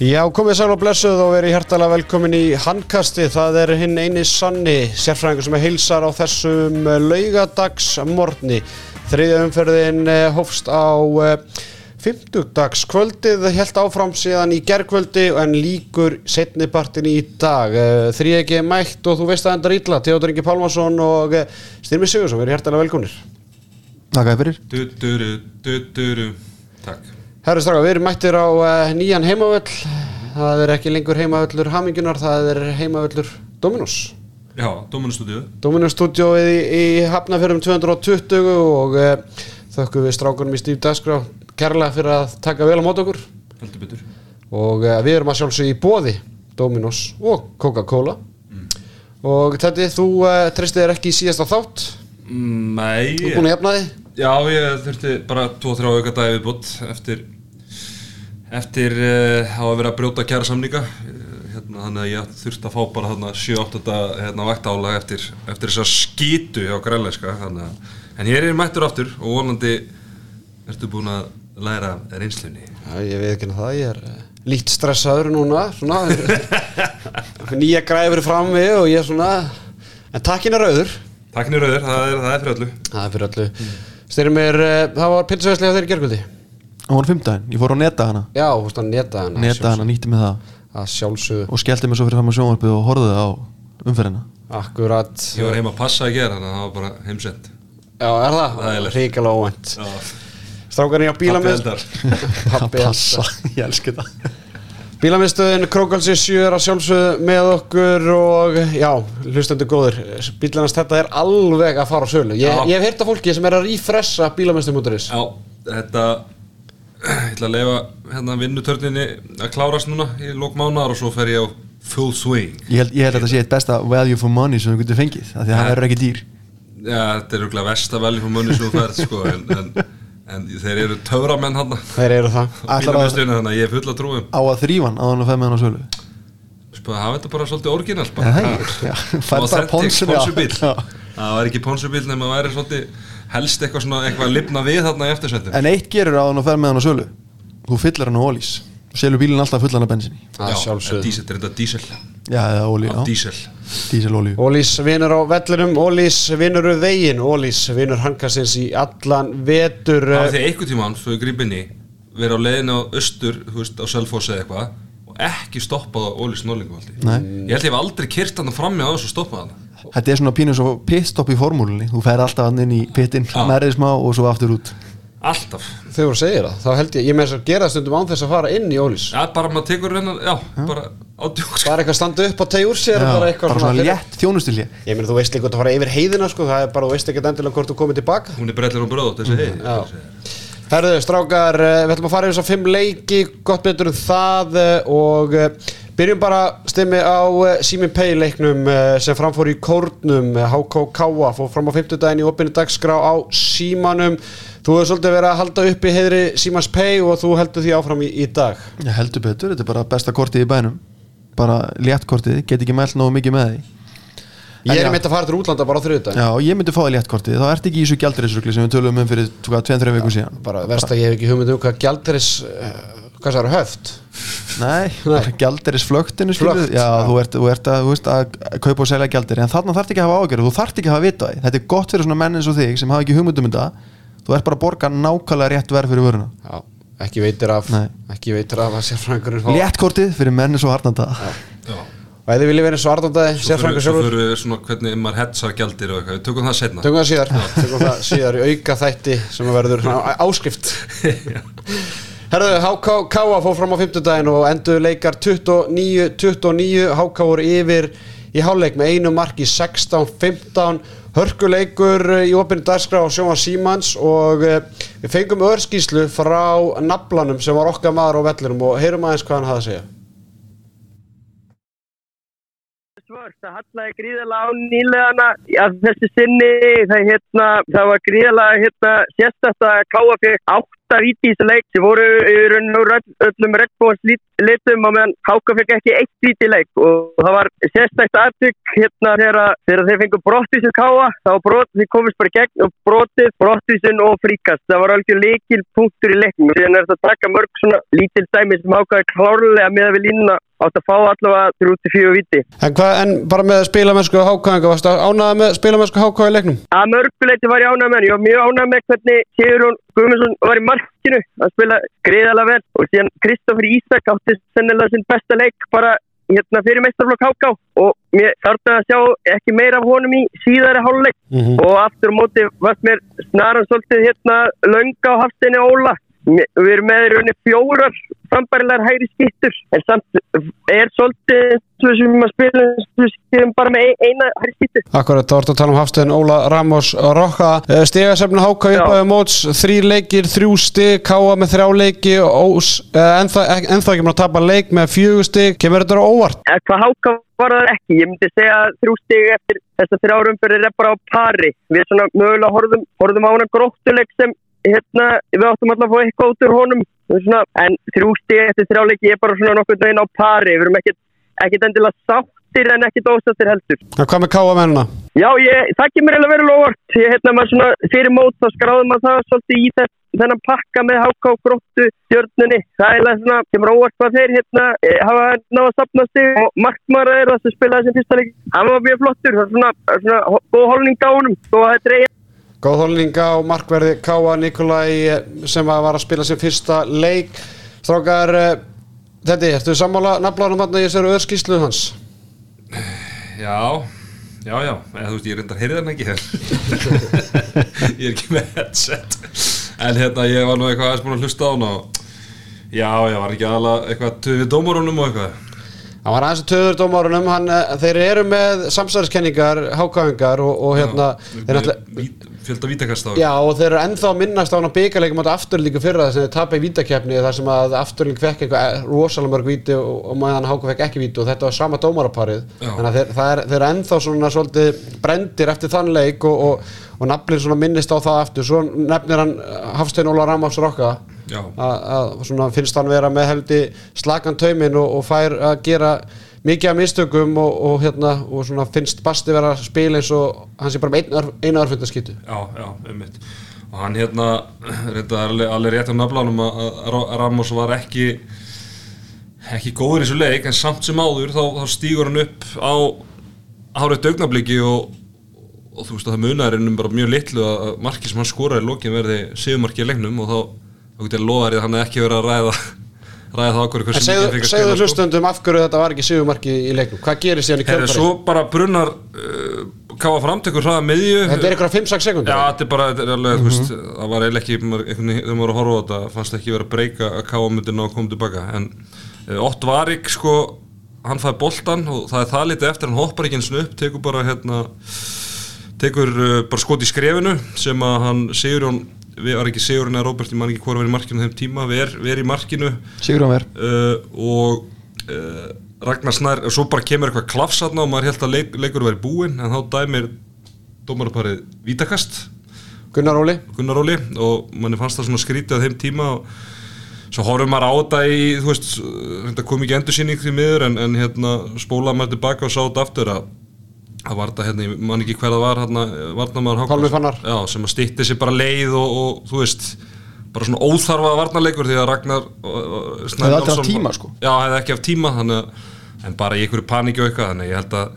Já, komið sæl og blessuð og verið hjertalega velkomin í handkasti. Það er hinn eini sanni sérfræðingur sem er heilsar á þessum laugadagsmorni. Þriðja umferðin eh, hófst á fymtugdagskvöldið, helt áfram síðan í gerðkvöldi en líkur setnipartin í dag. Þrið ekki mætt og þú veist að enda rýtla. Teodor Ingi Pálmarsson og Styrmi Sigursson, verið hjertalega velkominir. Takk að fyrir. Du, du, du, du, du, du. Takk. Herri Straka, við erum mættir á uh, nýjan heimavöll. Það er ekki lengur heimavöllur Hamingunar, það er heimavöllur Dominus Já, Dominus stúdíu Dominus stúdíóið í, í Hafnafjörðum 220 og uh, þökkum við strákunum í Steve Dasgrá kærlega fyrir að taka vel á mót okkur. Heldur betur. Og uh, við erum að sjálfsög í bóði Dominus og Coca-Cola. Mm. og þetta þú tristið er ekki í síðasta þátt? Nei. Þú er búin að jafna þig Já, ég þurfti bara 2-3 auka dagi viðbútt eftir eftir uh, að vera að brjóta kæra samninga hérna, þannig að ég þurfti að fá bara 7-8 hérna, vaktála eftir, eftir þessa skítu hjá grænleiska en ég er mættur aftur og vonandi ertu búin að læra reynslunni. Já, ég veit ekki það, ég er uh, lít stressaður núna svona. Nýja græfur fram við og ég er svona en takkin er auður Takkin er auður, það er, það er fyrir öllu. Það er fyrir öllu. Mm. Styrir mér, uh, það var pilsvæslega þegar í gerguldi Það var fymdæðin, ég fór á neta hana Já, þú veist að neta hana Neta hana, nýtti mig það. Það sjálfsögðu. Og skellti mig svo fyrir fram á sjónvarpið og horfði á umferðina. Akkurat. Ég var heima að passa að gera, þannig að það var bara heimsend Já, er það? Það er ríkala óvænt. Strákarinn á bílamist Pappi Passa, ég elski það Bílamiðstöðin Krókalsi 7 er að sjálfsögðu með okkur og já, hlustendur góður bílanast þetta er alveg að fara á sölu. Ég, ég hef heyrt af fólki sem er að rífressa bílamiðstöðmúturis Já, þetta ég ætla að lefa hérna vinnutörninni að klárast núna í lókmánar og svo fer ég á full swing. Ég held, ég held að þetta sé eitt besta value for money sem þú getur fengið, af því að það verður ekki dýr. Já, þetta er rúglega versta value for money sem þú færð sko, en, en En þeir eru töframenn hann Þeir eru það. Að ég er full að trúum. Á að þrývan á hann að fæða með hann á sölu? Spöðu, það er bara svolítið orginal Það er bara ponsubíl Það var ekki ponsubíl nema það væri svolítið helst eitthvað svona eitthvað lifna við þarna í eftirsveitin En eitt gerur á hann að fæða með hann á sölu. Þú fyllir hann á ólís Selur bílinn alltaf fullan af bensinni Já, dísel, þetta er þetta dísel. Já, eða ólí Dísel. Díselolíu Ólís vinnur á vellinum, Ólís vinnur úr veginn, Ólís vinnur hankastins í allan vetur. Það er því einhver tíma hann, svo í grípinni verið á leiðinu á östur, þú veist, á Selfoss eða eitthvað og ekki stoppað á Ólís Norlingavaldi Ég held ég hef aldrei kyrt hann fram með á þessu stoppað hann Þetta er svona pínu svo pitstopp í formúlunni. Þú fær alltaf hann inn í pittin, nærið smá og svo aftur út Alltaf. Þegar þú segir það, þá held ég, ég með þess að gera stundum án þess að fara inn í Ólís. Já, bara maður tekur hennar, já, já. bara ádjóks Bara eitthvað standa upp á tegjur sér já, bara eitthvað bara svona létt þjónustilji Ég meina, þú veist líka að fara yfir heiðina sko, það er bara, þú veist ekki endilega hvort þú komið tilbaka. Hún er brellir og bröð, þessi mm, heið Herðu, strákar, eh, við ætlum að fara yfir þess að fimm leiki, gott betur um það eh, og eh, byrjum bara stimmi á Simin Pay leiknum sem framfór í kórnum, HKK fór fram á 50 daginn í opinni dagskrá á Símanum Þú hefur svolítið verið að halda upp í heidri Simans Pay og þú heldur því áfram í, í dag. Ég heldur betur, þetta er bara besta kortið í bænum. Bara léttkortið, get ekki mælt náðu mikið með því. Ég er myndið að fara til útlanda bara á þrjöðu Já, ég myndi fá það léttkortið, þá ert ekki í þessu gældurisrugli sem við tölum um fyrir 2-3 viku síðan. Bara verst að ég hef ekki hugmynd um hvað gælduris hvað það eru höft? Nei, Nei. gældurisflöktinu Flökt, Já, já. Þú, ert, þú ert að, þú veist, að kaupa og selja gældur en þarna þarf ekki að hafa ágjörð, þú þarf ekki að hafa vita Þetta er gott fyrir svona menn eins og þig sem hafa ekki hugmynd um þetta þú ert bara að borga nákvæmlega rétt verð fyrir vöruna. Já, ekki veitir af Nei. ekki veitir af að sérfræðingurinn Léttkortið fyrir menni svo harnanda og eða vilja verið svo harnandaði sérfræðingur sjálfur. Svo fyrir við svona hvernig maður hetsar gældir og eitthvað, við tökum það setna Tökum það síðar, tökum það síðar í auka þætti sem verður áskrift. Herðu, HK fór fram á 50 daginn og endur leikar 29-29 HK voru yfir í háluleik með einu mark í 16-15 hörkuleikur í opinu dagskrá á sjóma Símans og eh, við fengum örskíslu frá naflanum sem var okkar maður á vellinum og heyrum aðeins hvað hann hafði að segja svart, það hallaði gríðarlega á nýlegana að þessi sinni, það, hérna, það var gríðarlega hérna, sérstakta að káa fyrir átta víti í þessu leik. Sem voru raun öllum regnbóðans litum og meðan Háka fekk ekki eitt víti í leik. Og það var sérstakta aðtök hérna þegar, þeir fengur brottvísin káa, það brott, þeir komist bara gegn og brottið, brottvísin og fríkast, það var alveg leikil punktur í leiknum, þetta að taka mörg svona lítil dæmi sem Háka er klárlega með að við línuna átt að fá allavega 3-4 viti. En, hvað, en bara með spilamennsku hákáðinga, varst það ánæða með spilamennsku í leiknum? Að mörguleiti var ég ánæða með ég var mjög ánæða með hvernig Sigurðun Guðmundsson var í markinu að spila greiðalega vel og síðan Kristófur Ísak átti sennilega sinn besta leik bara hérna fyrir meistarflokk háká og mér þarf að sjá ekki meira af honum í síðari háluleik mm -hmm. og aftur á móti varst mér snaran svolítið hérna lönga á hafstinni Óla við erum með í rauninni fjórar frambærilegar hægri skittur en samt er svolítið sem að spila sem bara með eina hægri skittu Akkurat, þá ertu að tala um hafstegin Óla Ramos Rokka, stegasefna háka upp á móts, þrý leikir, þrjú stig káa með þrjá leiki ennþá ekki með að tapa leik með fjögur stig, kemur þetta óvart? Hvað háka var það ekki, ég myndi segja að þrjú stig eftir þess að þrjárumfyrir er bara á pari, við svona mögulega horfum, horfum á hana gróttuleik sem hérna, við áttum alltaf að fá eitthvað út úr honum svona, en þrjústi eftir þrjáleiki er bara svona nokkur daginn á pari. Við erum ekkert, endilega sáttir en ekkert ósattir heldur. En hvað með káa mennuna? Já, ég, það kemur eiginlega verið lofart ég, hérna, maður svona, fyrir mót þá skráðum maður það svolítið í þess, þennan pakka með háká og gróttu stjórnunni það er svona, kemur óvart hvað þeir hérna, e, hafa náða að sapna sig og markmara það sem spilaði sem fyrsta leik hann var mjög flottur, það er svona, svona góð holning þó að þetta er Góð holninga á markverði Káa Nikolai sem var að spila sem fyrsta leik. Strákar, þetta er, ertu sammála nafnláðanum hann að ég sér öðskísluð hans? Já, já, já, eða þú veist ég reyndar heyrðan ekki hér. ég er ekki með headset. En hérna ég var nú eitthvað aðeins búin að hlusta á hann og já, ég var ekki aðalega eitthvað töfið dómurunum og eitthvað. Það var aðeins að töður dómárunum, hann, þeir eru með samsæðiskenningar, hákáingar og, og hérna... Já, fjölda vítakast á Já og þeir eru ennþá minnast á hann á byggjarleikum átta afturlíku fyrra þess að þeir tapja í vítakefni þar sem að afturlík fekk eitthvað rosalega mörg víti og, og maður Háka fekk ekki víti og þetta var sama dómaraparið þannig að þeir, er, þeir eru ennþá svona svolítið brendir eftir þann leik og, og, og nafnir svona minnist á það aftur. Svo nefnir hann Hafstein Óla Ramafs Rokka að finnst hann vera með heldi slagan taumin og fær að gera mikið af mistökum og, og, hérna, og finnst Basti vera að spila eins og hans er bara með einu örfundaskýtu Já, já, ummitt og hann hérna, þetta er alveg, rétt á nafnlánum að Ramos var ekki ekki góður í þessu leik en samt sem áður þá, þá stýgur hann upp á hárið dögnabliki og, og þú veist að það munar er bara mjög litlu að marki sem hann skoraði lókin verði séumarki í leiknum og þá, þá getur ég að loða að hann ekki verið að ræða ræða það okkur segðu, segðu hlustundum af hverju þetta var ekki sigumarki í leiknum hvað gerir síðan í kjöldfæri? Svo bara brunnar uh, káða framtökur hraða miðju Þetta er eitthvað 5-6 sekundur? Já, þetta er bara, þetta er alveg, þú veist, mhm. það var eiginlega ekki þegar maður voru að horfa á þetta, fannst ekki verið að breyka að káða myndina og koma tilbaka en uh, Ott Varik, sko hann fæði boltan og það er það litið eftir hann hoppar ekki eins og upp, tekur bara hérna tekur uh, bara skot í skrefinu sem að hann Sigurjón við var ekki Sigurinn eða Róbert, ég man ekki hvort var í markinu þeim tíma, við er, við er í markinu. Sigurinn verð uh, og uh, Ragnar Snær og svo bara kemur eitthvað klafsatna og maður held að leik, leikur verið búinn en þá dæmir dómaraparið Vítakast. Gunnar Óli. Gunnar Óli og manni fannst það svona skrítið á þeim tíma og svo horfum maður á þetta í þú veist, þetta kom ekki endur síning því miður en, en hérna spólaði maður tilbaka og sá þetta aftur að það var þetta hérna, ég man ekki hver það var hérna, varnamæður Hákons já, sem að stýtti sér bara leið og, og þú veist, bara svona óþarfa varnarleikur því að Ragnar það hefði alltaf tíma sko. Já, hefði ekki haft tíma, þannig, en bara í einhverju paníki og eitthvað, þannig ég held að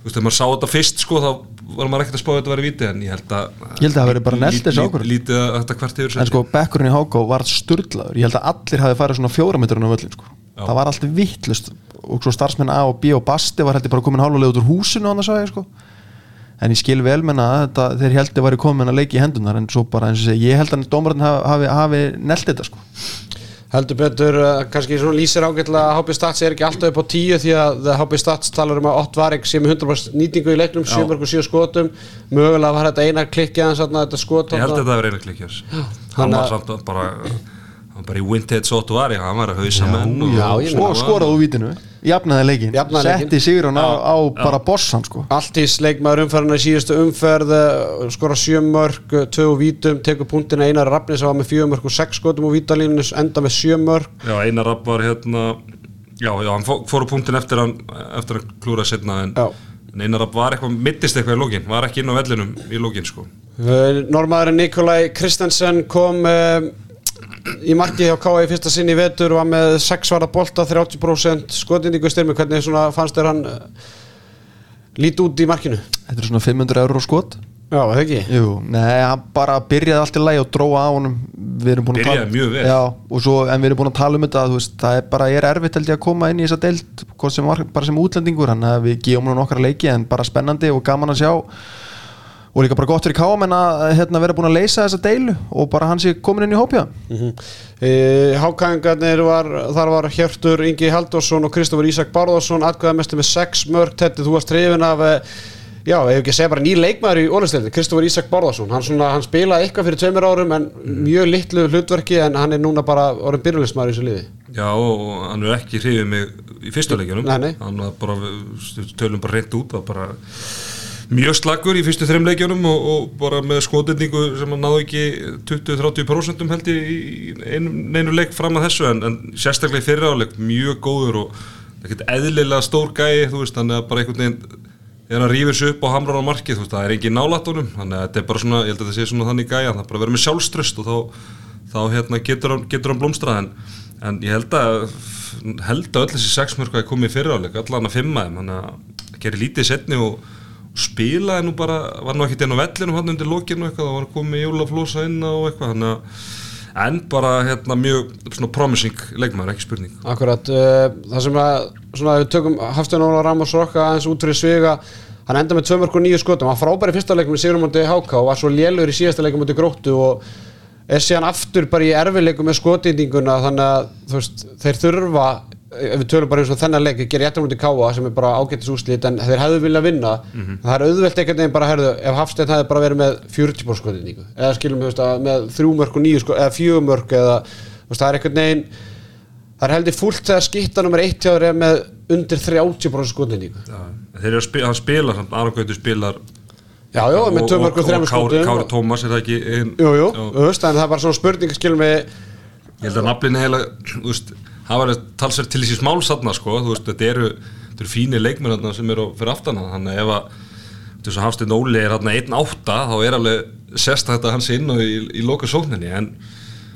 þú veist, þegar maður sá þetta fyrst sko þá var maður ekkert að spá að þetta væri viti en ég held að ég held að það verið bara nelt þessu ákvörð lítið að þetta hvert yfir en sko, bekkurinn í Háká var sturdlaður ég held að allir hafi farið svona fjórametrun á völlin sko. Það var alltaf vittlust og svo starfsmenn A og B og Basti var heldur bara komin hálfulega út úr húsinu sagja sko. en ég skil vel menna að þeir heldur var komin að leiki í hendunar en svo bara eins og segja, ég held að dómarinn hafi, hafi, hafi nelt þetta sko. Heldur betur, uh, kannski svona lýsir ágætla að HB Stats er ekki alltaf upp á tíu því að HB Stats talar um að 8 var ekki sem 100% nýtingu í leiknum, 7 skotum. Mögulega var þetta eina klikki að þetta skot ég held að þetta var eina klikki hann var samt bara hann bara í Vintage Otto var hann var að hausa menn og, já, ég og skoraði úr vítinu jafnaði leikin, Jafnaði leikinn. setti sigurinn á, á bara bossan sko. Altís leikmaður umferðina í síðustu umferð eh, skora sjö mörg, eh, tvö úr vítum tekur punktina. Einar rafni sem var með fjögur mörg og sex skotum úr vítalínu, enda með sjö mörg já, Einar Rapp var hérna já, já, hann fó- fór á punktin eftir hann eftir hann klúra setna en, Já. en Einar Rapp var eitthvað, mittist eitthvað í lókin var ekki inn á vellinum í lókin sko. Normaðurinn Nikolai Kristensen kom uh, í marki hjá K.A. í fyrsta sinni í vetur var með 6 svarta bolta, 30% skotindíku styrmi, hvernig svona fannst þér hann uh, lít út í markinu? þetta er svona 500 eurur skot Já, það ekki? Jú, nei, hann bara byrjaði allt í lagi og dróða á honum Við erum búin að Byrjaði tala mjög vel. Já, og svo, en við erum búin að tala um þetta þú veist, Það er bara, er erfitt held ég að koma inn í þessa deild hvort sem var, bara sem útlendingur að við gefum hann nokkra leiki en bara spennandi og gaman að sjá Og líka bara gott fyrir káamenn að hérna, vera búin að leysa þessa deilu Og bara hann sé komin inn í hópja Mm -hmm. Hákæðingarnir var, þar var Hjörtur Ingi Halldórsson og Kristofur Ísak Bárðarsson atkvæða mestu með 6 mörg Tetti, þú varst hrifin af eh, já, ef ekki að segja bara nýr leikmaður í ólisteldi Kristofur Ísak Bárðarsson, hann, svona, hann spilaði eitthvað fyrir tveimur árum en mjög litlu hlutverki en hann er núna bara orðin byrjulismæður í þessu liði. Já, og hann er ekki hrifið mig í fyrstu leikjunum Mjög slagur í fyrstu þreim leikjunum og, og bara með skotendingu sem hann náði ekki 20-30% held ég í einu leik fram að þessu en, en sérstaklega í fyrra áleik mjög góður og ekkert eðlilega stór gæi þú veist, þannig að bara einhvern veginn þegar hann rýfur sig upp á hamrar á markið þú veist, það er engin nálætt honum þannig að þetta er bara svona, ég held að þetta sé svona þannig gæja það er bara að vera með sjálfströst og þá, þá hérna, getur, hann, hann blómstrað en, en ég held að held að öll þessi sex mörg að komið í fyrra áleik allan að fimma þannig að gera lítið setni og spilaði nú bara var nú ekkert inn á vellinu hann undir lokinu eitthvað, það var komið jólaflósa inn og eitthvað þannig að en bara hérna mjög svona promising leikmaður, ekki spurning. Akkurat, uh, það sem að svona, ef við tökum Hafstein Óla Ramos Rokka aðeins út fyrir sviga hann enda með 2 mörg og 9 skotum, hann frábæri í fyrsta leikum Sigurum mútið HK og var svo lélur í síðasta leikum mútið Gróttu og er síðan aftur bara í erfileikum með skotindinguna þannig að veist, þeir þurfa ef við tölum bara eins og þennan leik gera jættum mútið Káa sem er bara ágættis úslit en þeir hefðu viljað vinna það er auðvelt einhvern veginn bara, herðu, ef Hafstein hefði bara verið með 40 skotindingu eða skilum við, með 3 mörg og 9 skotum eða 4 mörg eða, það er einhvern veginn Það er heldur fúlt þegar skipta nummer 1 hjá þér er með undir 30% skotningu. Já, þeir eru að spila, samt, Gautur spilar Já, já, með 2 mörg og 3 Kári, skotum. Kári Tómas er það ekki ein, Jú, jú, Já. þú veist, en það er bara svona spurning, Ég held að naflinu heila, þú veist, hafa verið talsverð til þessi smálsatna, sko, þú veist, þetta eru, þetta eru fínir leikmennarna sem eru fyrir aftana, þannig að ef að, þú veist, Hafsteinn Óli er hérna 1-8, þá er alveg sérst þetta hans inn og í, í loka sókninni, en,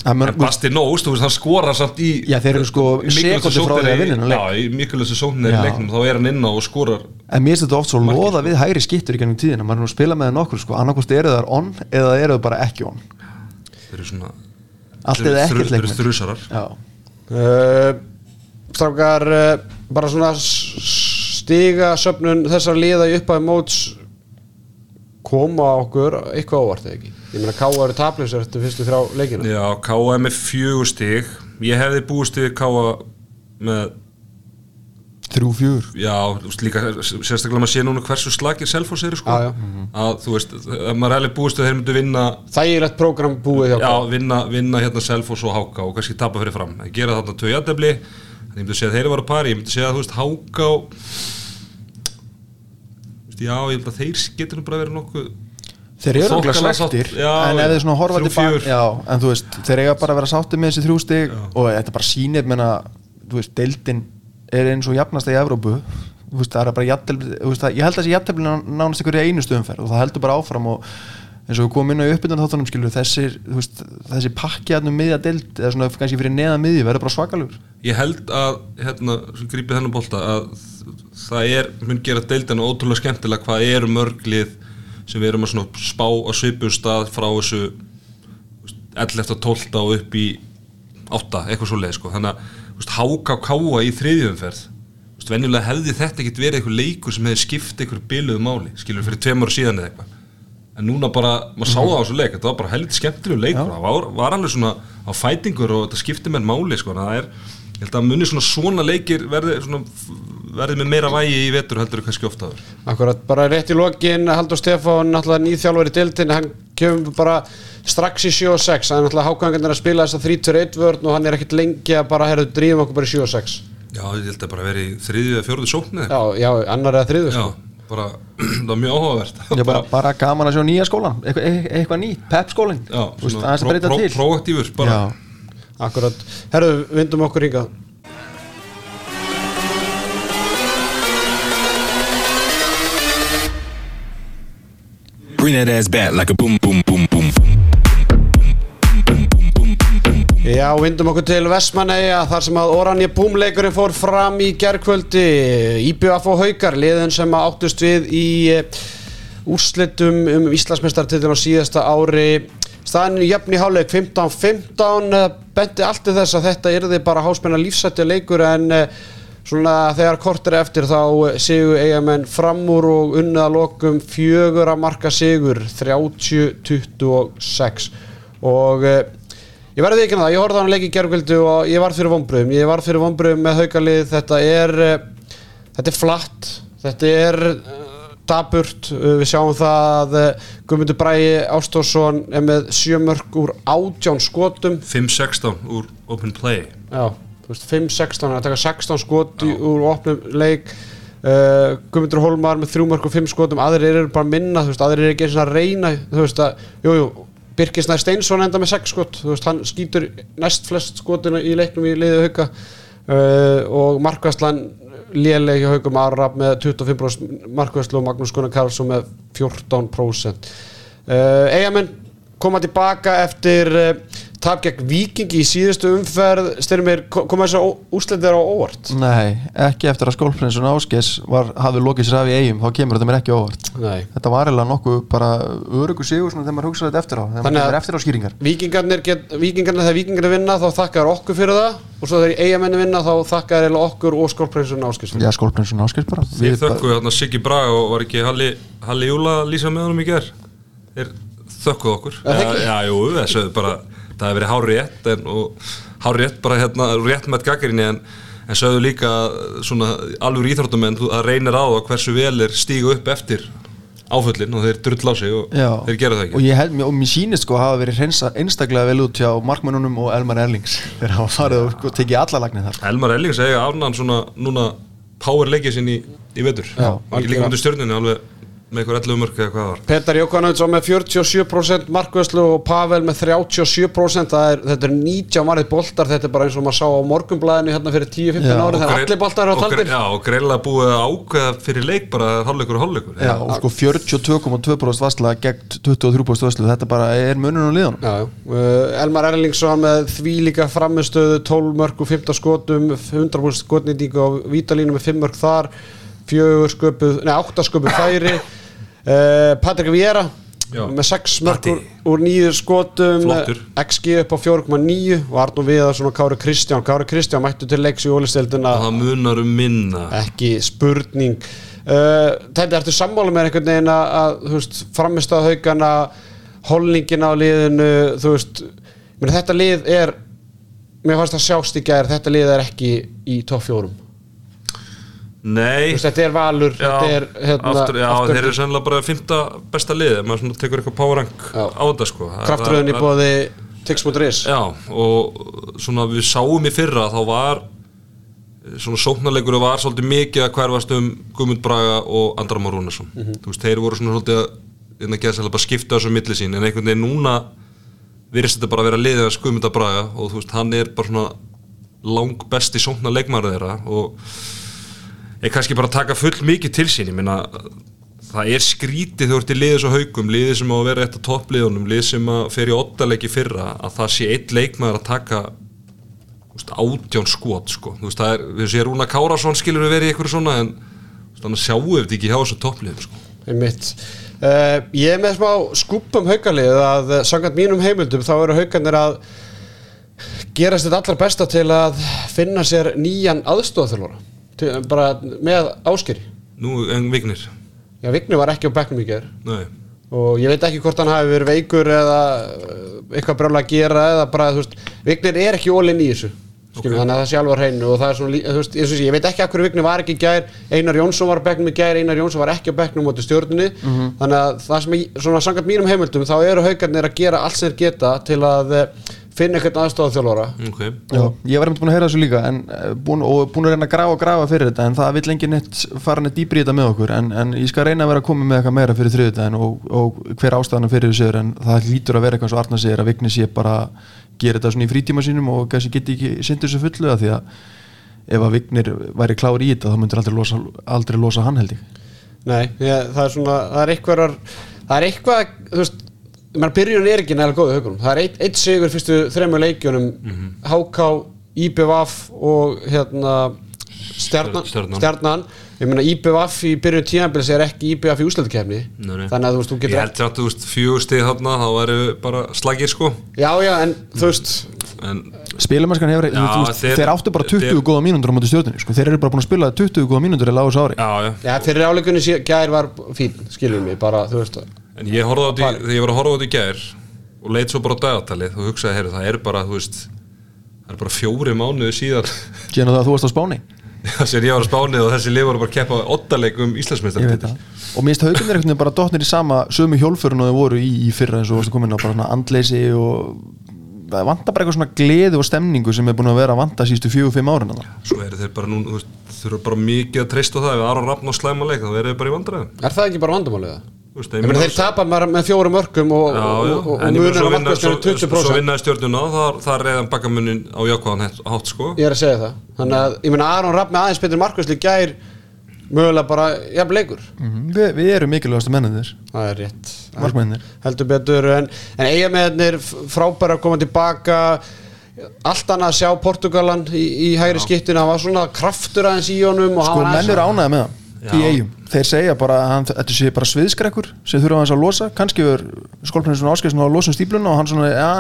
En Basti Nós, þú veist, hann skorar samt í... Já, þeir eru sko sekúndu frá því að vinna. Já, í mikilvægstu sókninni í leiknum, þá er hann inn á og skorar, En mér finnst þetta oft svo Markið, loða sko. við hægri skittur í gennum tíðina. Maður er nú að spila með það nokkur sko. Annarkost eru það on eða eru það bara ekki on. Þeir eru svona... Allt eða ekkert Þeir eru þrusarar. Já, uh, strákar, uh, bara svona stiga söfnun þessar liða í upphæði móts koma okkur eitthvað óvart eða ekki. Ég meina, Káa eru taplausar eftir fyrstu þrjá leikina. Já, K.A. er með fjögur stig Ég hefði búist við K.A. með, þrjú fjúr já, líka sérstaklega maður sé núna hversu slagir Selfoss eru sko. Já, já. að þú veist, ef maður hefði búist að þeir myndu vinna Þægilegt prógram búið hjá já, vinna, vinna hérna Selfoss og Háka og kannski tapa fyrir fram, gera þarna jættefli en ég myndi segja að þeir eru pari, ég myndi segja að þú veist Háka já, ég held að þeir getur nú bara verið nokkuð Þeir eru okkur já, en ef þeir svona horfa þrjú, tilbaka fjögur. já, en þú veist, þeir eiga bara að vera sátti með þessi þrjú stig og þetta bara sýnir menna, þú veist, deildin er eins og jafnast í Evrópu veist, þú veist, ég held að þessi jafntefli nánast ykkur í einu stöðumferð og það heldur bara áfram og eins og við komum inn á uppbytun þáttunum skilur þessir, veist, þessi pakki aðnum miðja deild eða svona kannski fyrir neða miðju verður bara svakalugur ég held að hérna, sem grípið þennan bolta að það er, mun gera deildina ótrúlega skemmtilega hvað eru mörglið sem við erum að svona spá á svipum stað frá þessu 11. og 12. og upp í 8, eitthvað svo leið sko. þannig að háka og káa í veist, venjulega hefði þetta ekkit verið eitthvað leikur sem hefði skipt eitthvað byluðu máli skilur fyrir tveim ára síðan eða eitthvað. En núna bara, maður sá það á þessu leik þetta var bara heldur skemmtilegu leikur. Það var, var alveg svona á fætingur og þetta skipti með máli sko, það er, ég held að muni svona svona leikir verði, svona, verði með meira vægi í vetur heldur kannski ofta aður Akkurat, bara rétt í lokin Haldur Stefán, náttúrulega nýþjálfur í deildin hann kemum bara strax í 7 og 6 það er náttúrulega hákangarnir að spila þess að 3-1 vörn og hann er ekkert lengi að bara herðu drýfum okkur bara í 7 og 6 Já, ég held að bara vera í þriðju eða fjóruðu sóknið já, já, annar eða þriður Já, sko. bara, það var mjög áhugavert. Ég bara, bara gaman að sjá nýja skólan. Eitthvað, eitthvað, eitthvað nýtt, pep skólin Já, Þú veist, svona Próaktífur, bara. Já. akkurat, herðu, vindum okkur hingað Bring that ass back like a boom, boom, boom, boom. Já, vindum okkur til Vestmanneia þar sem að Oranje Búmleikurinn fór fram í gerkvöldi IBF og Haukar, liðin sem að áttust við í eh, úrslitum um Íslandsmeistartitlun á síðasta ári. Staðinu jöfn í háleik 15-15 eh, benti allt í þess að þetta yrði bara háspenna lífsætti leikur en eh, svona þegar kortir eftir þá eh, sigur eigamenn fram úr og unnið að lokum fjögur að marka sigur 30-26 og eh, Ég verði ekki að það, ég horfði á hann leik í gergvöldu og ég var fyrir vonbröðum, ég var fyrir vonbröðum með haukalið, þetta er, eh, þetta er flatt, þetta er uh, daburt, uh, við sjáum það að uh, Guðmundur Bræi Ástórsson er með sjömörk úr átján skotum, 5-16 úr Open Play. Já, 5-16, hann er að taka 16 skot í- úr opnum leik, uh, Guðmundur Hólmar með þrjúmörk og 5 skotum, aðrir eru bara minna, þú veist, aðrir eru ekki eins og að reyna, þú veist að, jú, jú, Birkis Nær Steinsson enda með 6 skot. Þú veist, hann skýtur næst flest skotinu í leiknum í liðið hauka. Uh, og Markvæslan léleg hjá haugum Arab með 25% Markvæslu og Magnús Gunnar Karlsson með 14% uh, Eigamenn koma tilbaka eftir uh, tap gegn Vikingi í síðustu umferð styrmir, koma þess að úrslitir á óvart? Nei, ekki eftir að skólprinsun var, hafði lokið sér af í eigum þá kemur þetta mér ekki á óvart. Nei. Þetta var eiginlega nokkuð bara örugu sigur svona þegar maður hugsaði þetta eftir á þegar maður að- kemur eftir á skýringar. Víkingarnir, get, víkingarnir þegar víkingarnir vinna þá þakkar okkur fyrir það og svo þegar eigamenni vinna þá þakkar eiginlega okkur og skólprinsun áskist Já, skólprinsun Ásgeis bara. Þið Við þökkuðu þarna Siggi Braga og það hefur verið hár rétt en, og hár rétt bara hérna rétt með gaggrinni en, en sögðu líka svona alveg íþróttum en það reynir á að hversu vel er stígu upp eftir áföllin og þeir drull á sig og Já. þeir gera það og ekki ég held, og mér sýnist sko að hafa verið hreinsa einstaklega vel út hjá Markmannunum og Elmar Erlings þeir hafa farið og sko, tekið alla lagnir þar. Elmar Ellings eiga afnan svona núna power leikið sinn í, í vetur. Og líka undir stjörnunni alveg með eitthvað 11 mörg eða hvað var. Petar Jókanovic á með 47% markvöðslu og Pavel með 37% það er, þetta er 90 margir boltar. Þetta er bara eins og maður sá á morgunblæðinu hérna fyrir 10-15 Já. ári þegar grein- allir boltar eru á taldir Já, og greinlega búið að ákveða fyrir leik bara hálfleikur og hálfleikur. Já, og sko 42,2% vassla gegn 23% vasslu, þetta bara er munun á liðunum. Já, já. Uh, Elmar Erlingsson með því líka framistöðu 12 mörg og 15 skotum 100% skotnýting og vítalínu með 5 mörg þar fjögur sköpuð, nei 8 sköpuð færi uh, Patrik Viera Já. með 6 mörg Patti. úr, úr 9 skotum Flottur. XG upp á 4,9 og Arnur Viðarsson og Kári Kristján Kári Kristján mættu til leiks í ólistildina það munar um minna ekki spurning uh, þetta ertu sammála með einhvern veginn að, að framist á haugana holningin á liðinu veist, meni, þetta lið er mér fannst það sjást í gær þetta lið er ekki í topp fjórum Nei, Þú veist, þetta er valur já, þetta er hérna, aftur, já aftur- þeir eru sennilega bara fymta besta lið ef maður svona tekur eitthvað power rank Já. á þetta sko. Kraftröðin í bóði tix.is Já, og svona við sáum í fyrra þá var svona sóknarleikur var svolítið mikið að hverfast um Guðmund Braga og Andra Már Rúnarsson. Þú veist, þeir voru svona svolítið að innan geðsælega bara skipta þessu milli sín en einhvern veginn núna virðist þetta bara að vera liðið að Guðmund Braga og þú veist, hann er bara svona lang besti sóknarleikmaður þeirra og er kannski bara að taka full mikið til sín ég meina það er skrítið þú ert í liðið svo haugum liðið sem á að vera eitt af toppliðunum lið sem að fer í oddalegi fyrra að það sé eitt leikmaður að taka átján skot sko. þú veist, það er, við séum Rúna Kárasson skilur við verið í ykkur svona en sjáum við þetta ekki hjá þessu toppliðum sko. Uh, ég með smá skúpum haukalið að samkvæmt mínum heimildum þá eru haukarnir að gerast þetta allra besta til að finna sér nýjan aðstofþjálfara bara með áskeri nú en Vignir. Já, Vigni var ekki á bekknum í ger Nei. og ég veit ekki hvort hann hafi verið veikur eða uh, eitthvað brjálega að gera eða bara, þú veist, Vignir er ekki ólinn í þessu skilur, þannig að það sé alveg á hreinu og það er svona, þú veist, ég, ég veit ekki að hverju vikni var ekki í gær, Einar Jónsson var á bekknum í gær, Einar Jónsson var ekki á bekknum móti stjórnunni, þannig að það sem ég, svona sangat mínum heimildum, þá eru haugarnir að gera allt sem þeir geta til að eh, finna eitthvað aðstofað þjálfara. Ok. Já, ég var einmitt búin að heyra þessu líka en, eh, búin, og búin að reyna að grafa og grafa fyrir þetta en það vill engin neitt fara neitt dýpri í þetta með okkur en, en ég skal reyna að vera að koma með eitthvað meira fyrir þriðutæðin og, og hver ástæðan fyrir þessu er en það lítur að vera eitthvað svo Arna segir að Vigni sé bara gera þetta svona í frítíma sínum og kannski geti ekki sindur þessu fullu af því að ef að Vignir væri klár í þetta þá myndir aldrei losa, aldrei losa hann ég. Nei, ég, það er svona, það er eitthvað það er eitthvað, þú veist menn byrjun er ekki nægilega góð í haugunum það er eitt, eitt sigur fyrstu þremur leikjunum. HK, IBVF og hérna stjarnan, Stjarnan. stjarnan. Ég meina IBVF í byrjun tíðanbils er ekki IBVF í úsleitukefni þannig að þú veist, þú Ég getur held að þú veist fjögur stig þarna þá væri bara slagir sko. Já, já, en þú veist. En Spilumennskan hefur, Já, þú veist, þeir- þeir, áttu bara 20 þeir- góða mínútur á móti stjórnunni sko. þeir eru bara búin að spila 20 góða mínútur í lágus ári já, já. Já, fyrir áleikunni sé- gær var fín, skiljum mig, bara, þú veist En ég horfði á þetta, í- þegar ég var að horfa á þetta í gær og leit svo bara á dagatalið og hugsaði, heyrðu, það er bara, þú veist það er bara fjóri mánuði síðan. Síðan að þú varst á Spáni? Sem ég var að spánið og þessi lið voru bara að keppa um Íslandsmeistaratitil. Það. Og minnst haugunir einhvern veginn bara dottnir í sama sömu hjólfurinn og þau voru í, í fyrra eins og varstu komin á bara svona andleysi og það vantar bara eitthvað svona gleði og stemningu sem er búin að vera að vanta sístu fjögur, fimm árin þarna. Svo eru þeir bara nú, þú veist, þurfa bara mikið að treysta á það ef Aron Rafn á slæma leik, þá eru þeir bara í vandræðum. Er það ekki bara vandamálið það? Þeir tapa með, með fjórum mörgum og, Já, og, já, og, og svo á svo- markværstunum Svo 20% vinnaði stjórnuna, þar, þar reyðan bakamunin á jákvæðan hátt- sko. Ég er að segja það. Þannig að, ég meina, Aron Rapp með aðeins betur markværsli gær mögulega bara, jafn leikur. Mhm. við, við erum mikilvægastu mennir Það er rétt. Markmennir. Heldur betur, en, en eigamennir frábæra að koma tilbaka. Allt annað að sjá Portugalan í, í hægri skiptinu Það var svona kraftur aðeins í honum og sko var aðeins menn eru ánægða með það í eigum, þeir segja bara að hann, þetta sé bara sviðskrekkur sem þurfa hans að losa. Kannski er skólpræðin svona áskæðsson að losa um stípluna og hann svona, ja,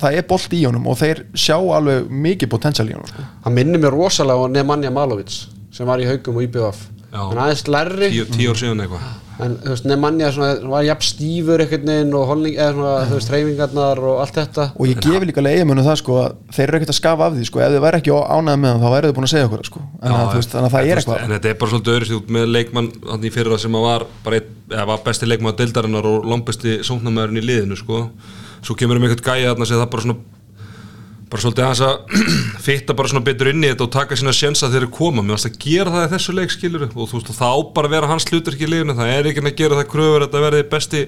það er bolt í honum og þeir sjá alveg mikið potensial í honum sko. Hann minnir mér rosalega á Nemanja Malovic sem var í haugum og IBF Já. Hann aðeins lærri. Tíu, tíu ár síðan eitthvað En þú veist, Nemanja svona, var jafn stífur einhvern veginn og holning, eða svona, þú veist, reyfingarnar og allt þetta. Og ég gefi líka alveg eiginmönu það sko að þeir eru ekkert að skafa af því sko. Ef þið væri ekki ánægða með hann þá væri þið búin að segja okkur það, sko. En Já, að, veist, þannig að það en er eitthvað En þetta er bara svolítið öðru út með leikmann hann í fyrra sem að var eða var besti leikmann deildarinnar og langbesti sóknarmæðurinn í liðinu sko. Svo kemur um einhvern gæja sem það bara svona bara svolítið aðeins að fitta bara svona betur inn í þetta og taka sína sjensa þegar þeir koma mér varst að gera það í þessu leik skilur og þú veist og það á bara vera hans hlutur í liðinu. Það er ekki að gera það kröfur að þetta verði besti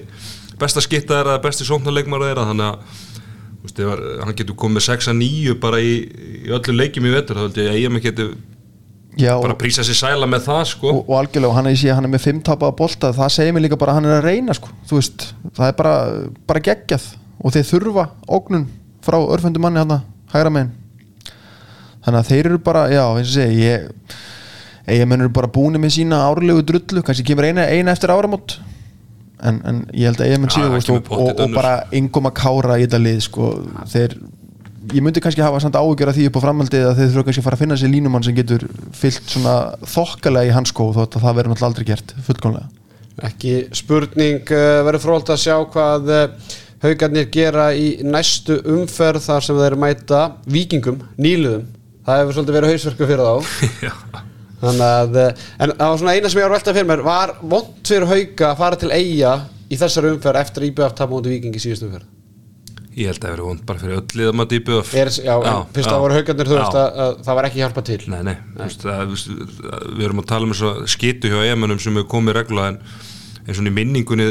besta skitta þeirra, besti sóknarleikmar þeirra. Þannig að veist, ef að- hann getur komið 6-9 bara í, í öllu leikjum í vetur þá held ég að ég með getur Já, bara prísa sér sæla með það sko. og, og algjörlega, hann er, sé hann er með fimm tapaða bolta. Það segir mér líka bara að hann er að reyna sko. Veist, það er bara, bara geggjað. Og þeir þurfa ógnun frá örfendu manni hann hægra megin. Þannig að þeir eru bara, já, eins og segi ég, ég menn eru bara búin með sína árlegu drullu, kannski kemur eina, eina eftir áramót. En, en ég held að ég menn síðu og, og, og bara engum að kára í þetta lið sko, þeir ég myndi kannski hafa samt áhugjör að því upp á framhaldið að þeir þurfa kannski að fara að finna sér línumann sem getur fyllt svona þokkalega í hans skó þótt að það verður náttúrulega aldrei gert fullkomlega. Ekki spurning, uh, verður frólt að sjá hvað uh, haugarnir gera í næstu umferð þar sem þeir mæta vikingum, nýluðum það hefur svolítið verið hausverku fyrir þá. Þannig að, uh, en það var svona eina sem ég var að velta fyrir mér var vond fyrir hauga að fara til eiga í þessari umferð eftir IBF tapum mútið viking í síðustu umferð? Ég held að það verið vond bara fyrir öll liða maður er, Já, en fyrst að voru haugarnir þú veist að, að það var ekki hjálpa til. Nei, nei, þú veist, að, við erum að tala um skitu hjá EM-unum sem hefur komið regla en eins og í minningunni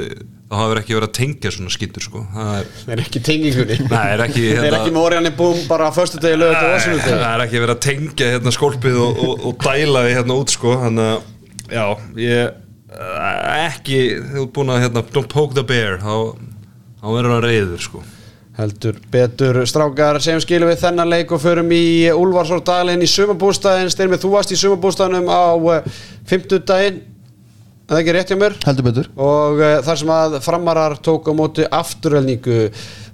þá hafur ekki verið að tengja svona skitur sko. það er, Það er ekki tengingunni Nei, er ekki, Það er hérna- ekki Mórianni búm bara á föstu degi lögut og það osunum er ekki verið að tengja hérna skólpið og, og, og dæla við hérna út sko. þannig að, já, ég eh, ekki, þú ert búin að hérna, don't poke the bear þá, þá verður hann reyður sko. Heldur betur strákar segjum skilum við þennan leik og förum í Úlfarsórdalinn í sumabústæðin Styrmið, þú varst í sumabústæðinum á uh, 50 daginn Það er ekki rétt hjá mér? Heldur betur. Og uh, þar sem að framarar tók á móti afturölningu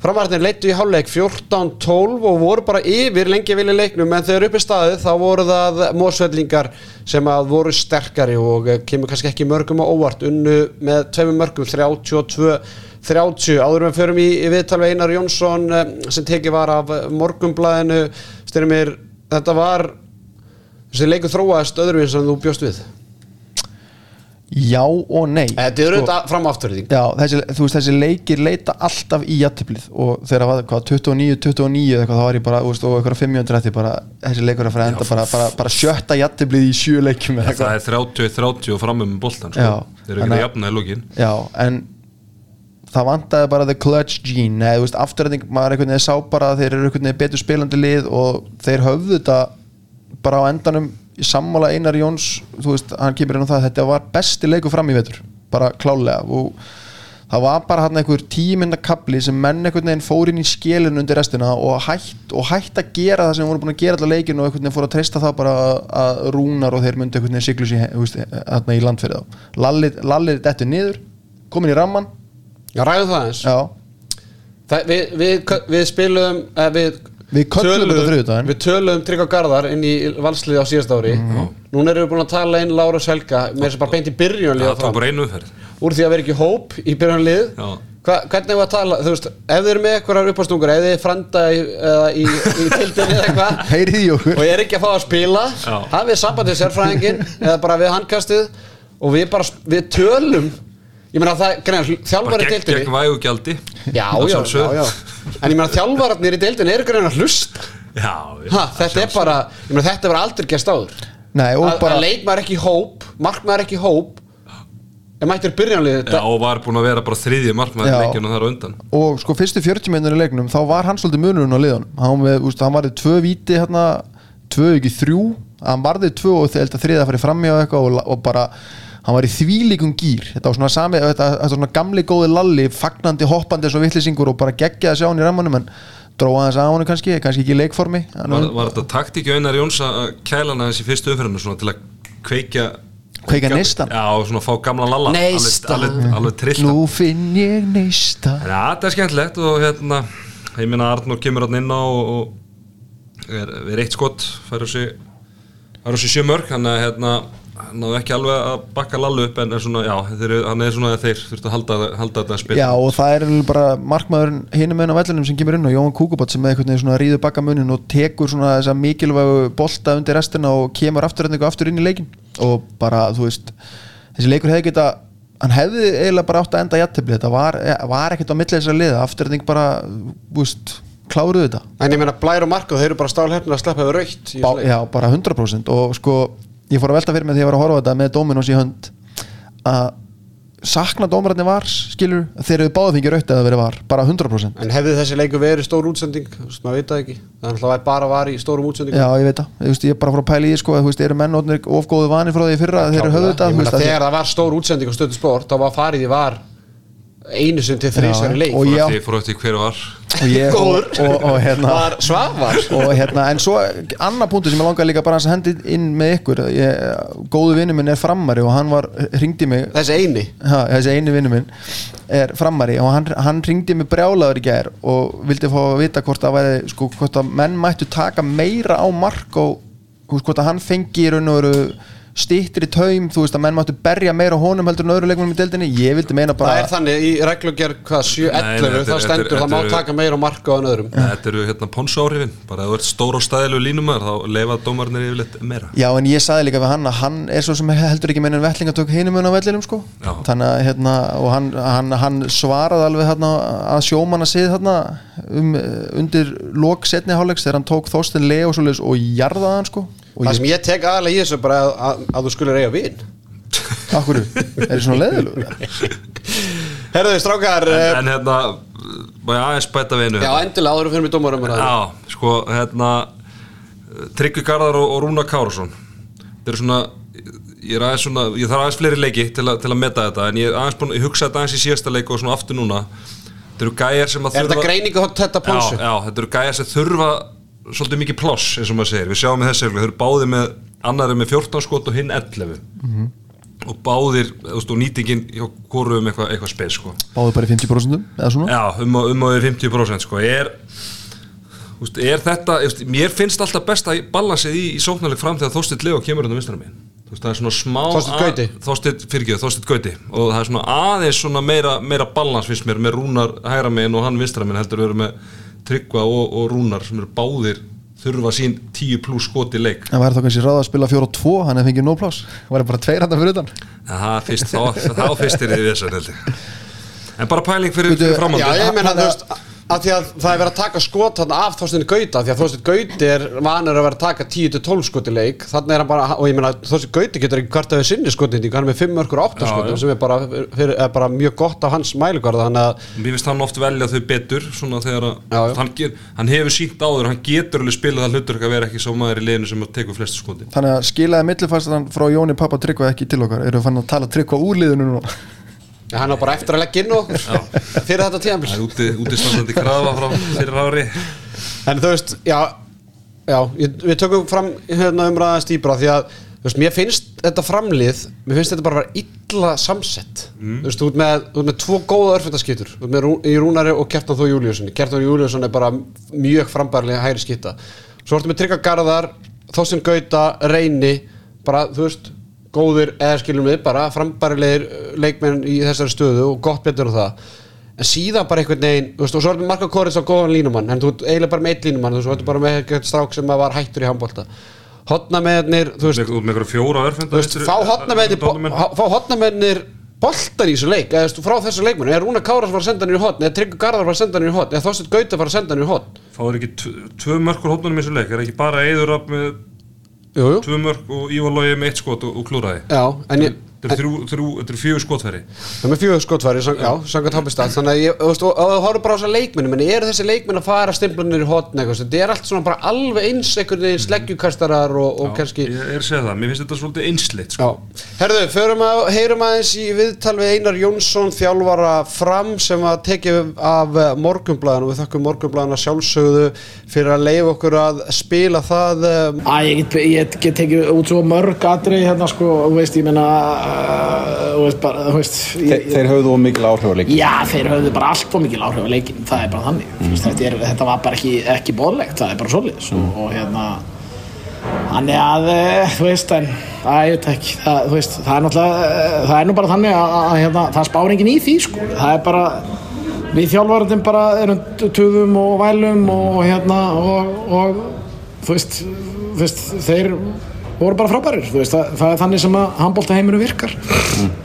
framararnir leittu í hálfleik 14-12 og voru bara yfir lengi vilja leiknum en þegar upp í staðið þá voru það mósvellingar sem að voru sterkari og uh, kemur kannski ekki mörgum á óvart. Unnu með tveimur mörgum 32-30 áður við förum í, í viðtal við Einar Jónsson uh, sem tekið var af morgumblæðinu styrmir þetta var þessi leikur þróaðist öðruvinn sem þú bjóst við Já og nei Þetta er Sko, auðvitað fram afturðing Já, þessi, þú veist, þessi leikir leita alltaf í jættiblið og þegar það var hvað, 29, 29 eða eitthvað, þá var ég bara, þú veist, og eitthvað 500 eftir bara, þessi leikur að fara að enda bara, bara, bara sjötta jættiblið í sjö leikjum eða Það er 30-30 og framum með boltan Já, sko. Þeir eru ekki að- jafna í lókin Já, en það vantaði bara the clutch gene, eða þú veist, afturræðing maður einhvern veginn sá bara að þeir eru einhvern veginn betur spilandi lið og þeir höfðu þetta bara á endanum sammála Einar Jóns, veist, hann kemur inn á það að þetta var besti leikur fram í vetur bara klálega og það var bara hann einhver tíminda kapli sem menn einhvern veginn fór inn í skélinu undir restina og hætt, og hætt að gera það sem voru búin að gera allar leikinu og einhvern veginn fór að treysta það bara að rúnar og þeir myndi einhvern veginn siglus í, veist, í landferði þá. Lalli, dettur niður komin í ramman Já, ræðu það eins já, Það, við, við, við spilum eh, við, Við köllum þetta þriðjudaginn. Við töluðum Tryggva Garðar inn í valslið á síðast ári. Núna erum við búin að tala inn Lára Selga með þess að bara beint í byrjunlið Það tók bara einu umferð. Úr því að vera ekki hóp í byrjunlið Já. Hva, hvernig var að tala, þú veist, ef þið eru með eitthvað uppástungur, ef þið franda í, eða í, í tildinni eða eitthvað. Og ég er ekki að fá að spila. Hafið sambandið sérfræðingin eða bara við handkastið. Og við bara, við tölum ég meina það, Bara þjálfari í gegn, deildinni gegn vægugjaldi. Já, já, já, já. En ég meina þjálfararnir í deildinni eru greina að hlusta. Já, ha, þetta er bara, ég meina þetta er aldrei gæst áður. Nei, og að, bara að leikmaður ekki í hóp markmaður ekki í hóp en mættir byrjanlið Já, þetta og var búin að vera bara þriðji markmaður Já. leikinu þar á undan. Og sko fyrstu 40 minnur í leiknum þá var hann svolítið munurinn á liðunum. Hann, með, úst, hann varði tvö víti hérna tvö ekki þrjú. Hann varði tvö og þegar og og, og hann var í þvílíkum gýr þetta var svona, sami, þetta, þetta var svona gamli góði lalli fagnandi hoppandi svo vittlisingur og bara geggjaði að sjá hann í rammanum en dróða hans á hann kannski, kannski ekki í leikformi. Var, var þetta taktík Einar Jóns að kæla hann aðeins í fyrstu umferðinu svona til að kveikja Kveikja neistan? Já, og svona fá gamla lalla. Neistan. Alveg, alveg, alveg trilla nú finn ég neista En ja, þetta er skemmtilegt og hérna ég minna að Arnur kemur hann inn á og, og er, er eitt skott fær á sig fær á sig sjö mörg hann er hérna náðu ekki alveg að bakka lallu upp en er svona, já, þeir, hann er svona að þeir þurftu að halda, halda þetta spil Já og það er bara markmaðurinn hinum meginn á vellinum sem kemur inn og Jóhann Kúkubat sem veginn svona ríður bakka munin og tekur svona þessa mikilvægu bolta undir restina og kemur aftur og aftur inn í leikin og bara þú veist þessi leikur hefði geta hann hefði eiginlega bara átt að enda jættibli þetta var, var ekkert á milli þessar liða. Afturrending bara, þú veist kláruðu þetta. En ég meina Blær og Marko, þeir eru bara stálhefnir að sleppa við raukt já, bara 100% og sko, ég fór að velta fyrir mig þegar ég var að horfa þetta með Dominos í hönd að sakna dómararnir var, skilur þeir eru báða fengið raut eða verið var, bara 100% En hefði þessi leiku verið stór útsending? Maður veit það ekki. Það er alltaf bara var í stórum útsendingum. Já, ég veit það, ég, veist, ég er bara að að pæla í sko, þú veist, eru menn orðnir of góðu vanir frá því fyrra að þeir eru höfðu þetta? Ég þú meina, veist, að Þegar það var stór útsending á stöðu sport þá var farið í var einu sem til þrísar í leik. og ég, fór eftir hver var? Og ég og, Góður. og, og, hérna var svavar. og hérna, en svo annar punktu sem ég langaði líka bara að hendi inn með ykkur ég, góðu vinnu minn er frammari og hann var, ringdi mig. Þessi eini? Ha, þessi einu vinnu minn er frammari og hann, hann ringdi mig brjálaður í gær og vildi fá að vita hvort að væri, sko, hvort að menn mættu taka meira á mark og hvort að hann fengi í raun og veru stýttir í taum, þú veist að menn mættu berja meira honum heldur en öðru leikmennum í deildinni. Ég vildi meina Það bara er þannig í reglugjör hvað 7-11 Nei, nei, þetta þá er- stendur það má taka meira á marka á en öðrum. Þetta eru hérna ponsu áhrifin bara ef þú ert stór og stæðilu línumar þá leifa dómarnir yfirleitt meira. Já, en ég saði líka við hann að hann er svo sem heldur ekki með enn vettlingatök hinum á vellinum sko. Já. þannig að hérna, og hann, hann, hann svaraði alveg hérna, að sjómanna sið hérna, um, undir lok setni hálfleiks þegar hann tók og Það ég, sem ég tek aðalega í þessu bara að, að, að þú skulir eiga vin. Akkur, er það svona leðilur? Herðu strákar en, eh, en hérna, má ég aðeins bæta við einu Já, endilega áður fyrir mig dómarum Já, sko, hérna Tryggvi Garðar og, og Rúna Kárasson Þetta er svona ég, er svona, ég þarf aðeins fleiri leiki til, að- til að meta þetta en ég, er aðeins búin, ég hugsa þetta aðeins í síðasta leik og svona aftur núna. Þetta eru gæjar sem að Er þetta greiningu þetta ponsu? Já, já, þetta eru gæjar sem þurfa svolítið mikið pláss eins og maður segir, við sjáum með þessi þau eru báðir með, annar er með 14 skot og hinn 11 og báðir, þú veist, og nýtingin hjá hvorum eitthvað eitthva spes, sko. Báðu bara í 50% eða svona? Já, um og, um og yfir 50% sko. Er, veist, er þetta veist, mér finnst alltaf best að balansið í, í sóknarleik fram þegar Þorsteinn Leo kemur undan þú veist, það er svona smá Þorsteinn að- Gauti? Gauti. Og það er svona aðeins svona meira, meira balans finnst mér með Rúnar hægra megin og hann vinstra megin heldur við erum með Tryggva og, og Rúnar sem eru báðir þurfa sín 10 pluss skot í leik. En væri þá kannski ráða að spila 4 og 2 hann hefði fengið no pláss? Væri bara tveir hann fyrir utan? Það fyrst, þá, þá fyrst er þið þessu En bara pæling fyrir, fyrir framhaldi Já, ég meina, hann- þú veist að því að það er verið að taka skot þarna af Þorstein Gauta því að Þorstein Gauti er vanur að vera að taka 10-12 skot í leik. Þannig er hann bara, og ég meina Þorstein Gauti getur ekki hvart að við sinni skotnýtingu, hann er með 5 mörgur og 8 Já, skotum sem er bara, fyrir, er bara mjög gott af hans mælikvarða þannig að Mér finnst hann oft velja þau betur svona þegar að Já, já. hann, ger, hann hefur sínt áður hann getur alveg spilað það hlutur að vera ekki sá maður í liðinu sem tekur flestu skoti Þannig að skilaði millifæstan frá Jóni Pappa Fann að hann á bara eftir að leggja inn og fyrir þetta tíðanbíl Það er úti, úti standandi krafa frá fyrir ári. En þú veist, já, já við tökum fram hérna umræðast dýbra því að, þú veist, mér finnst þetta framlið, mér finnst þetta bara að vera illa samsett, þú veist, þú ert með, með tvo góða örfendaskittur, þú ert með í Rúnari og Kjartan Þó Júliusson Kjartan Júliusson er bara mjög frambærlega hægri skitta, svo ertu með Trygga Garðar Þorsten Gauta, Reyni. Bara, þú veist, góðir eða skilum við, bara frambærilegir uh, leikmenn í þessari stöðu og gott betur á það. En síðan bara einhvern veginn veist, og svo er Marko Kóris á góðan línumann en þú ert eiginlega bara með eitt línumann þú ert bara með eitthvað strák sem var hættur í handbólta hotnamennir, þú veist, þú veist fá hotnamennir boltar í þessu leik eða frá þessu leikmenn, er Rúna Káras var að senda hann í hotn eða Tryggur Garðar var að senda hann í hotn eða Þorsteinn Gauta var að senda hann í hotn Fáður ekki tv- tvö mörkur hóttunum í þessu leik? Er ekki bara Eður upp með jú, jú. Tvö mörk og Ívar Lógi með eitt skot og, og klúraði já, en ég Þetta er þrjú, þetta er fjögur skotfæri. Það er með fjögur skotfæri, sang, já, samkvæmt hoppistall Þannig að ég, og þú horfður bara á þessa leikmenni menn eru þessi leikmenn að fara stimplanir í hotn þetta er allt svona bara alveg eins einhvern veginn sleggjukastarar og, og kannski Ég er að segja það, mér finnst þetta svolítið einsleitt sko. Já, herðu, förum að, heyrum aðeins í viðtal við Einar Jónsson, þjálfara fram sem að tekið af morgumblæðan og við þakkum morgumblæðan að sjálfsögðu fyrir að leifa okkur að spila það um, Æ, ég get, ég get tekið veist, bara, veist ég, þeir höfðu mikil áhrif á leikin Já, þeir höfðu bara allt mikil áhrif á leikin það er bara þannig, mm. veist, þetta, er, þetta var bara ekki, ekki bóðlegt, það er bara svoleiðis. Og, og hérna þannig að, eh, en að ekki, það, það er náttúrulega eh, það er nú bara þannig að, að hérna, það spár enginn í því, sko, það er bara við þjálfvarðin bara erum töðum og vælum og hérna og, og þú veist þeir voru bara frábærir veist, það, það er þannig sem að handbólta heiminu virkar.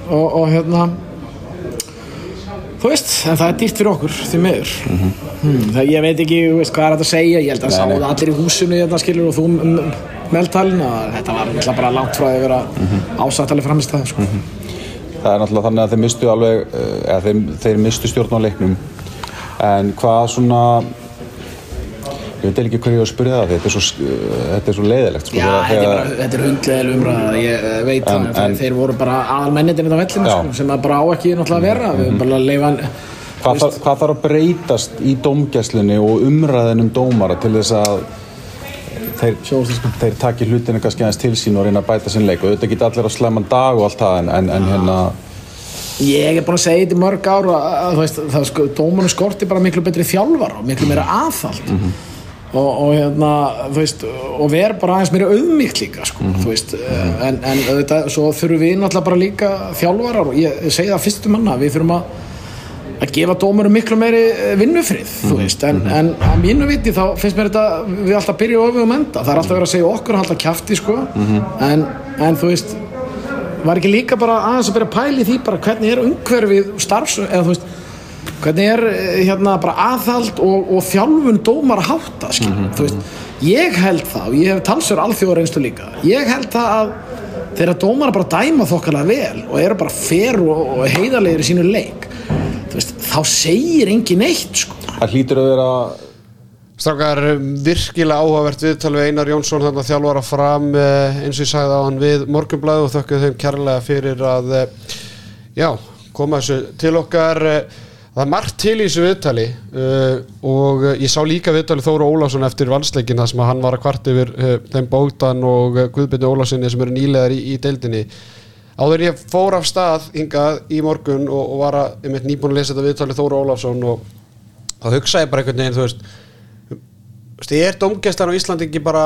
Og, og hérna þú veist, en það er dýrt fyrir okkur því miður. Hmm, það, ég veit ekki veist, hvað er þetta að segja, ég held að sáðu allir í húsinu þetta skilur og þú m- meðtalinn að þetta var náttúrulega bara langt frá að vera ásættalega framist það sko. Það er náttúrulega þannig að þeir mistu alveg eh, eða þeir, þeir mistu stjórn á leiknum. En hvað svona ég veit ekki hverju ég á að spyrja það þetta er svo, þetta er svo leiðilegt sko, Já, þetta er, bara, þetta er hundleðileg umræða, ég eh, veit En- það, en- þeir voru bara aðalmennitin á vellinu sko, sem að bara á ekki náttúrulega að vera, við bara að leifa hvað, þarf, hvað þarf að breytast í dómgæslunni og umræðinum dómara til þess að þeir, Sjónvarpstísku. þeir taki hlutinu kannski aðeins til sín og reyna að bæta sinn leik? Og þetta geta allir á slemman dag og allt það en, en, en hérna Ég búin að segja þetta í mörg ár að, að, veist, það sko, dómunum skorti bara miklu betri þjálfar og miklu meira aðhald og, og hérna, þú veist og vera bara aðeins meira auðmíkt líka sko, þú veist, en, en auðvitað, svo þurfum við náttúrulega bara líka þjálfarar og ég, segi það fyrstum manna, við þurfum að að gefa dómurum miklu meiri eh, vinnufrið þú veist, en, en að mínu viti þá finnst mér þetta, við alltaf byrja og öfum enda. Það er alltaf verið að segja okkur halda kjafti sko, en, en þú veist var ekki líka bara aðeins að byrja að pæla í því bara hvernig er umhverfið starfs eða þú veist hvernig er eh, hérna bara aðhald og, og þjálfun dómar hátta skilur, þú veist, ég held það og ég hef talsur alþjóðar einstu líka. Ég held það að þeirra dómar bara dæma þokkalega vel og eru bara fer og, og heiðarlegir í sínu leik þú veist, þá segir engin neitt sko. Það hlýtur að vera Strákar, virkilega áhugavert viðtal við Einar Jónsson þannig að þjálfara fram eh, eins og ég sagði á hann við morgunblæðu og þökkum þeim kærlega fyrir að eh, já, koma þessu til okkar það er margt til í þessu viðtali uh, og eh, ég sá líka viðtali Þóru Ólafsson eftir valsleikin þar sem hann var að kvart yfir uh, þeim Bógdan og uh, Guðbyrni Ólafssoni sem eru nýlegar í, í deildinni. Áður ég fór af stað hingað í morgun og, og var að, ég mitt nýbúin að lesa þetta viðtali Þóru Ólafsson og þá hugsaði ég bara einhvern veginn, þú veist veist, er domgæstan á Íslandi ekki bara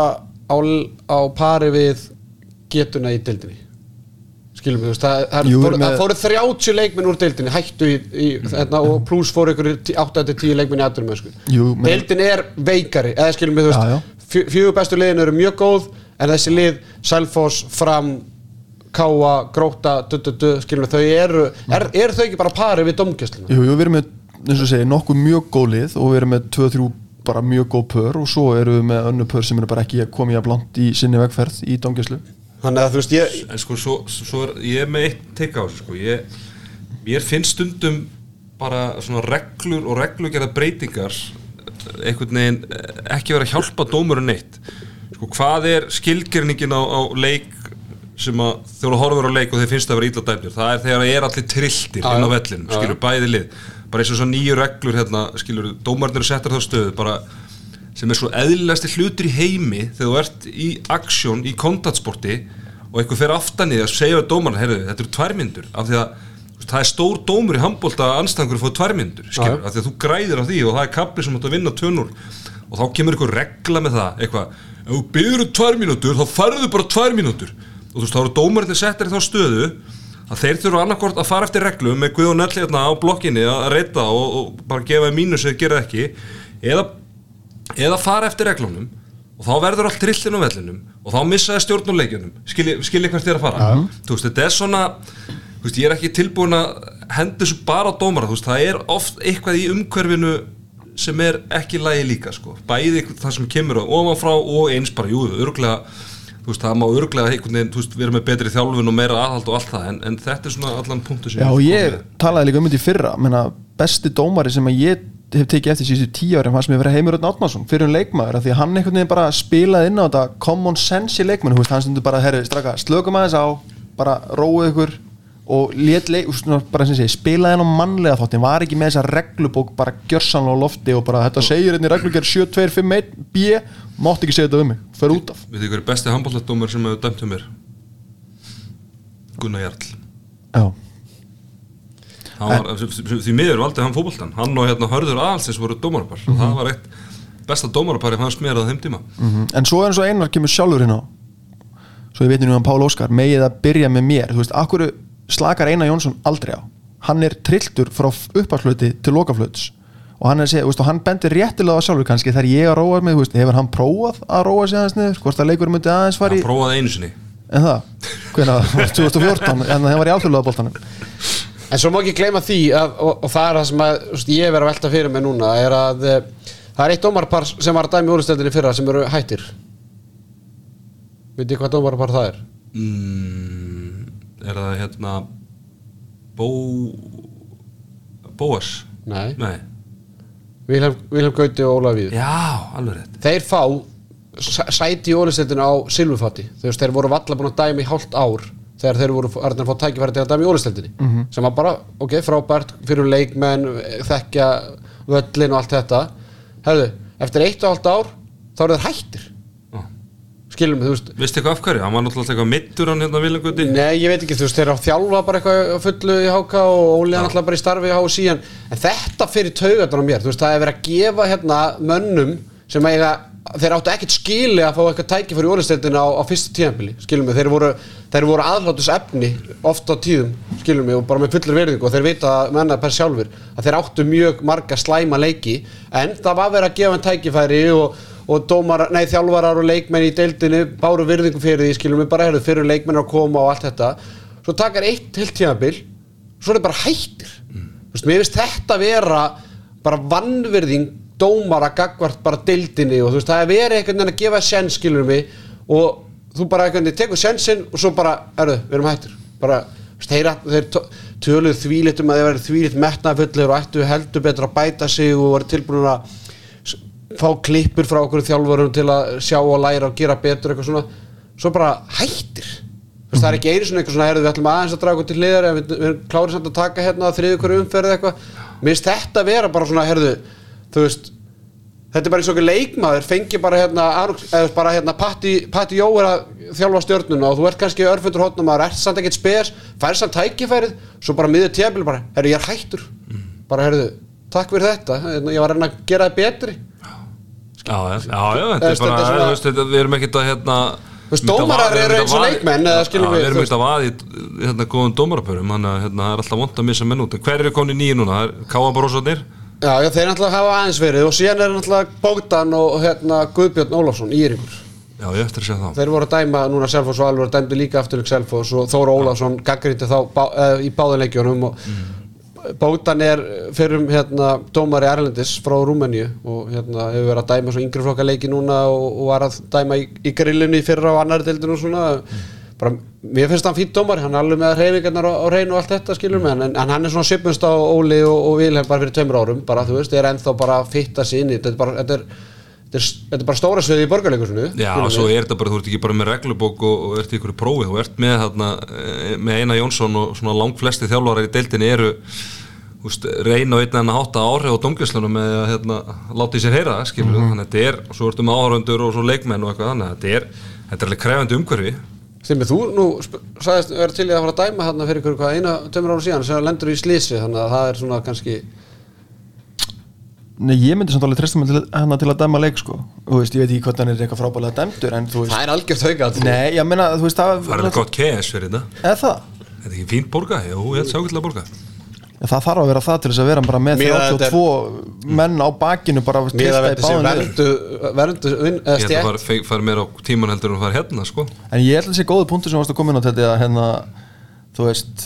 á, á pari við getuna í deildinni skilum við, það, það, Jú, fóru, með- fóru 30 leikminn úr deildinni hættu í, í þarna, og pluss fóru ykkur 8-10 leikminn í aðdurum Jú, með- deildin er veikari, eða skilum við, fjögur bestu liðin eru mjög góð en þessi lið, Selfoss, Fram Káa, Gróta, Dududu skilum þau eru, er, eru þau ekki bara pari við domgæsluna? Jú, jú, við erum með, eins og segja, nokkuð mjög góð lið og við erum með 2-3 bara mjög góð pör og svo erum við með önnu pör sem eru bara ekki komið að blant í sinni vegferð í domgæslu Þannig að þú veist, ég En sko, svo, svo er ég er með eitt teika á þessu sko. Ég, Mér finnst stundum bara svona reglur og reglugerða breytingar einhvern veginn eh, ekki vera að hjálpa dómurinn neitt. Sko, hvað er skilgjörningin á, á leik sem að þú horfur á leik og þeir finnst að vera ítla dæmdur? Það er þegar það er allir trilltir inn á vellinum skilur bæði lið, bara eins og svo nýju reglur hérna, skilur, dómarnir settar þá stöðu bara sem er svo eðlilegasti hlutur í heimi þegar þú ert í aksjón, í kontaktsporti og einhver fer aftan í því að segja við dómarna, heyrðu, þetta eru tværmyndur af því að það er stór dómur í handbólta að anstangur fóðu tværmyndur, af því að þú græðir á því og það er kapli sem átt að vinna tönur og þá kemur einhver regla með það, eitthvað ef þú byrður tvær mínútur, þá færðu bara tvær mínútur. Og þú veist, þá eru dómarnir settir í þá stöðu að þeir þurfa annarkvort að fara eftir reglum með Guð og Nelli hérna á blokkinni að reyta og, og bara gefa mínus eða gera ekki. Eða eða fara eftir reglunum og þá verður allt trillin á vellinum og þá missaði stjórn og leikjunum. Skilji, hvert þér að fara. Þú veist, þetta er svona veist, ég er ekki tilbúin að henda þessu bara á dómara, þú veist, það er oft eitthvað í umhverfinu sem er ekki lægi líka, sko, bæði það sem kemur ofanfrá og eins bara, jú, örglega þú veist, það má örglega vera með betri þjálfun og meira aðhald og allt það, en, en þetta er svona allan punktu sem Já, ég með. talaði líka um þetta í fyrra menna, besti dómari sem að ég hef tekið eftir síðustu tíu ári fannst mér vera Heimir Örn Átmarsson fyrir um leikmaður því að hann einhvern veginn bara spilaði inn á þetta common sense í leikmannu þú veist, hann stundur bara, herri, straka, slökum aðeins á bara róið ykkur og lét leik, sem spilaði hann á mannlega þáttin, var ekki með þessa reglubók bara gjörsanlega á lofti og bara þetta segir í reglugjör 7251 B, mátt ekki segja þetta um mig, fer út af. Við hverju besti handbólladómar sem hefur dæmt um mér Gunnar Jarl. Já, Hann var, því miður valdi hann fótboltan hann og hérna hörður aðalsins voru dómarapar. Og það var eitt besta dómarapar fannst mér á þeim tíma. Mhm. En svo er eins og einar kemur sjálfur hérna Svo ég veit nú um Pál Óskar Megið að byrja með mér. Þú veist, akkur slakar Einar Jónsson aldrei á? Hann er trilltur frá uppaflöti til lokaflöts Og hann segja, veist, og hann bendir réttilega á sjálfur kannski Þegar ég að róa með, veist, hefur hann prófað að róa sig aðeins niður? Hvort að leikur myndi aðeins fara hann prófaði einu sinni. En það, hvernig það, 2014 En það var í alþjóðlega boltanum En svo má ekki gleyma því að, og, og það er það sem að, veist, ég er verið að velta fyrir mig núna er að eh, það er eitt dómarpar sem var að dæmi úrstöldinni fyrra sem eru hættir. Veit ég hvað dómarpar það er? mm, er það hérna Bó Bóas? Nei, Nei. Vilhelm, Gauti og Ólaf Víður já, alveg rétt. Þeir fá sæ- sæti í úrstöldinu á silfurfati. Þú veist, þeir voru valla búin að dæmi í hálft ár þegar þeir voru að fá tækifæri til að dæmi í úrstöldinni sem var bara, ok, frábært fyrir leikmenn, þekkja völlin og allt þetta. Herðu, eftir eitt og hálft ár þá eru þeir hættir. Já. skilum við, þú veist veistu eitthvað af hverju, hann var náttúrulega eitthvað mittur hann hérna Viljanguti Nei, ég veit ekki, þú veist, þeir eru að þjálfa bara eitthvað á fullu í HK og Óli hann alltaf bara í starfi í HC en, en þetta fyrir taugarnar á mér, þú veist, það er verið að gefa hérna mönnum sem eiga þeir áttu ekkert skili að fá eitthvað tæki fyrir úrlistetina á, á fyrstu tíðanbili, skilum við þeir voru, voru aðlátus efni oft á tíðum, skilum við, og bara með fullur verðingu og þeir vita menna per sjálfur að þeir áttu mjög marga slæma leiki. En það var verið að gefa en tækifæri og og dómar, nei þjálfarar og leikmenn í deildinu báru virðingu fyrir því, skilum við bara herðu fyrir leikmenn að koma og allt þetta. Svo takar eitt heilt tímabil svo er það bara hættir. Þú veist, vannvirðing dómara gagvart bara deildinni og þú veist, það er verið einhvern veginn að gefa sens, skilum við og þú bara einhvern veginn tekur sensin og svo bara, herðu, við erum hættir. Bara, þeir, þeir tó- töluðu þvílitt um að þeir verið þvílitt metnafullir og ættu heldur betur að bæta sig og voru tilbúin að fá klippur frá okkur þjálfurum til að sjá og læra og gera betur eitthvað svona, svo bara hættir. Þú veist, það er ekki einu svona eitthvað svona herðu við ætlum aðeins að draga okkur til liðar við, við erum klárið samt að taka hérna hverju umferð eitthvað. Mér finnst þetta vera bara svona herðu þú veist þetta er bara eins og okkur leikmaður fengi bara hérna, bara hérna Patti, Patti Jó er að þjálfa stjörnuna og þú ert kannski örfundur hótnum maður ert samt ekkert spes, færið samt tækifærið svo bara miður tjöfnil bara, herru ég er hættur. Bara herðu, takk fyrir þetta hérna, ég var að reyna að gera það betri. Já, já, já, já, þetta er bara þetta er svona- þú veist, þetta, við erum ekkert að hérna Þú veist, dómarar eru eins og leikmenn, eða skilum við við, erum ekkert að vaði hérna góðum dómarapörum þannig að hérna, það er alltaf vond að missa menn út. Hver eru koni nýju núna, það er Káa Brósarnir Já, já, þeir náttúrulega hafa aðeins verið og síðan er náttúrulega Bógdan og hérna, Guðbjörn Ólafsson, Íringur Já, ég eftir að segja þá. Þeir voru að dæma núna Selfoss og Alvar dæmdu líka afturleik Selfoss og Þóra Ólafsson gaggrindi þá bá, uh, í báðuleikjunum og Bógdan er fyrir hérna, dómari Erlendis frá Rúmeníu og hérna hefur verið að dæma yngri flokka leiki núna og, og var að dæma í, í grillinu í fyrra og annari deildinu og svona bara, mér finnst hann fýtt dómari, hann er alveg með reyfingarnar á, reynu og allt þetta skilur mig en, en hann er svona svipnust á Óli og, og Vilhelm bara fyrir tveimur árum, bara þú veist, er ennþá bara að sig inn í, þetta er bara þetta er, þetta er, bara stóra sviði í borgarleikusinu Já, og svo er þetta bara, þú ert ekki bara með reglubók og, og ert í ykkur prófið, þú ert með, þarna, eh, með Einar Jónsson og svona langt flesti þjálfarar í deildinni eru úst, reyna og einna en að hátta áhrif á domgjöslunum með að hérna, láta í sér heyra það, skilur Mhm. þannig að þetta er, og svo ertu með áhörundur og svo leikmenn og eitthvað þannig að þetta er, þetta er alveg krefandi umhverfi Stimmi, þú nú sagðist vera til í að fara að dæma hérna fyrir ykkur hvað eina tömur ára síðan sem lendur í slísi þannig að það er svona kannski Nei, ég myndi samt alveg treysta mig til, hana til að dæma leik sko. Þú veist, ég veit ekki hvort hann er eitthvað frábælega dæmdur En þú veist það er algjört hauga Nei, ég meina, þú veist, það Það er gott KS fyrir þetta. Eða það? Þetta er ekki fínt borga, jú, ég ætla ákveðlega borga Já, það þarf að vera það til þess að vera bara með Miðað þetta er- 32 menn á bakinu bara að í verndu vin- eða Ég ætla að fe- fara meira á tíman heldur en að fara hérna, sko. En ég held að þessi góðu punktur sem varst að koma inn á þetta að hérna, þú veist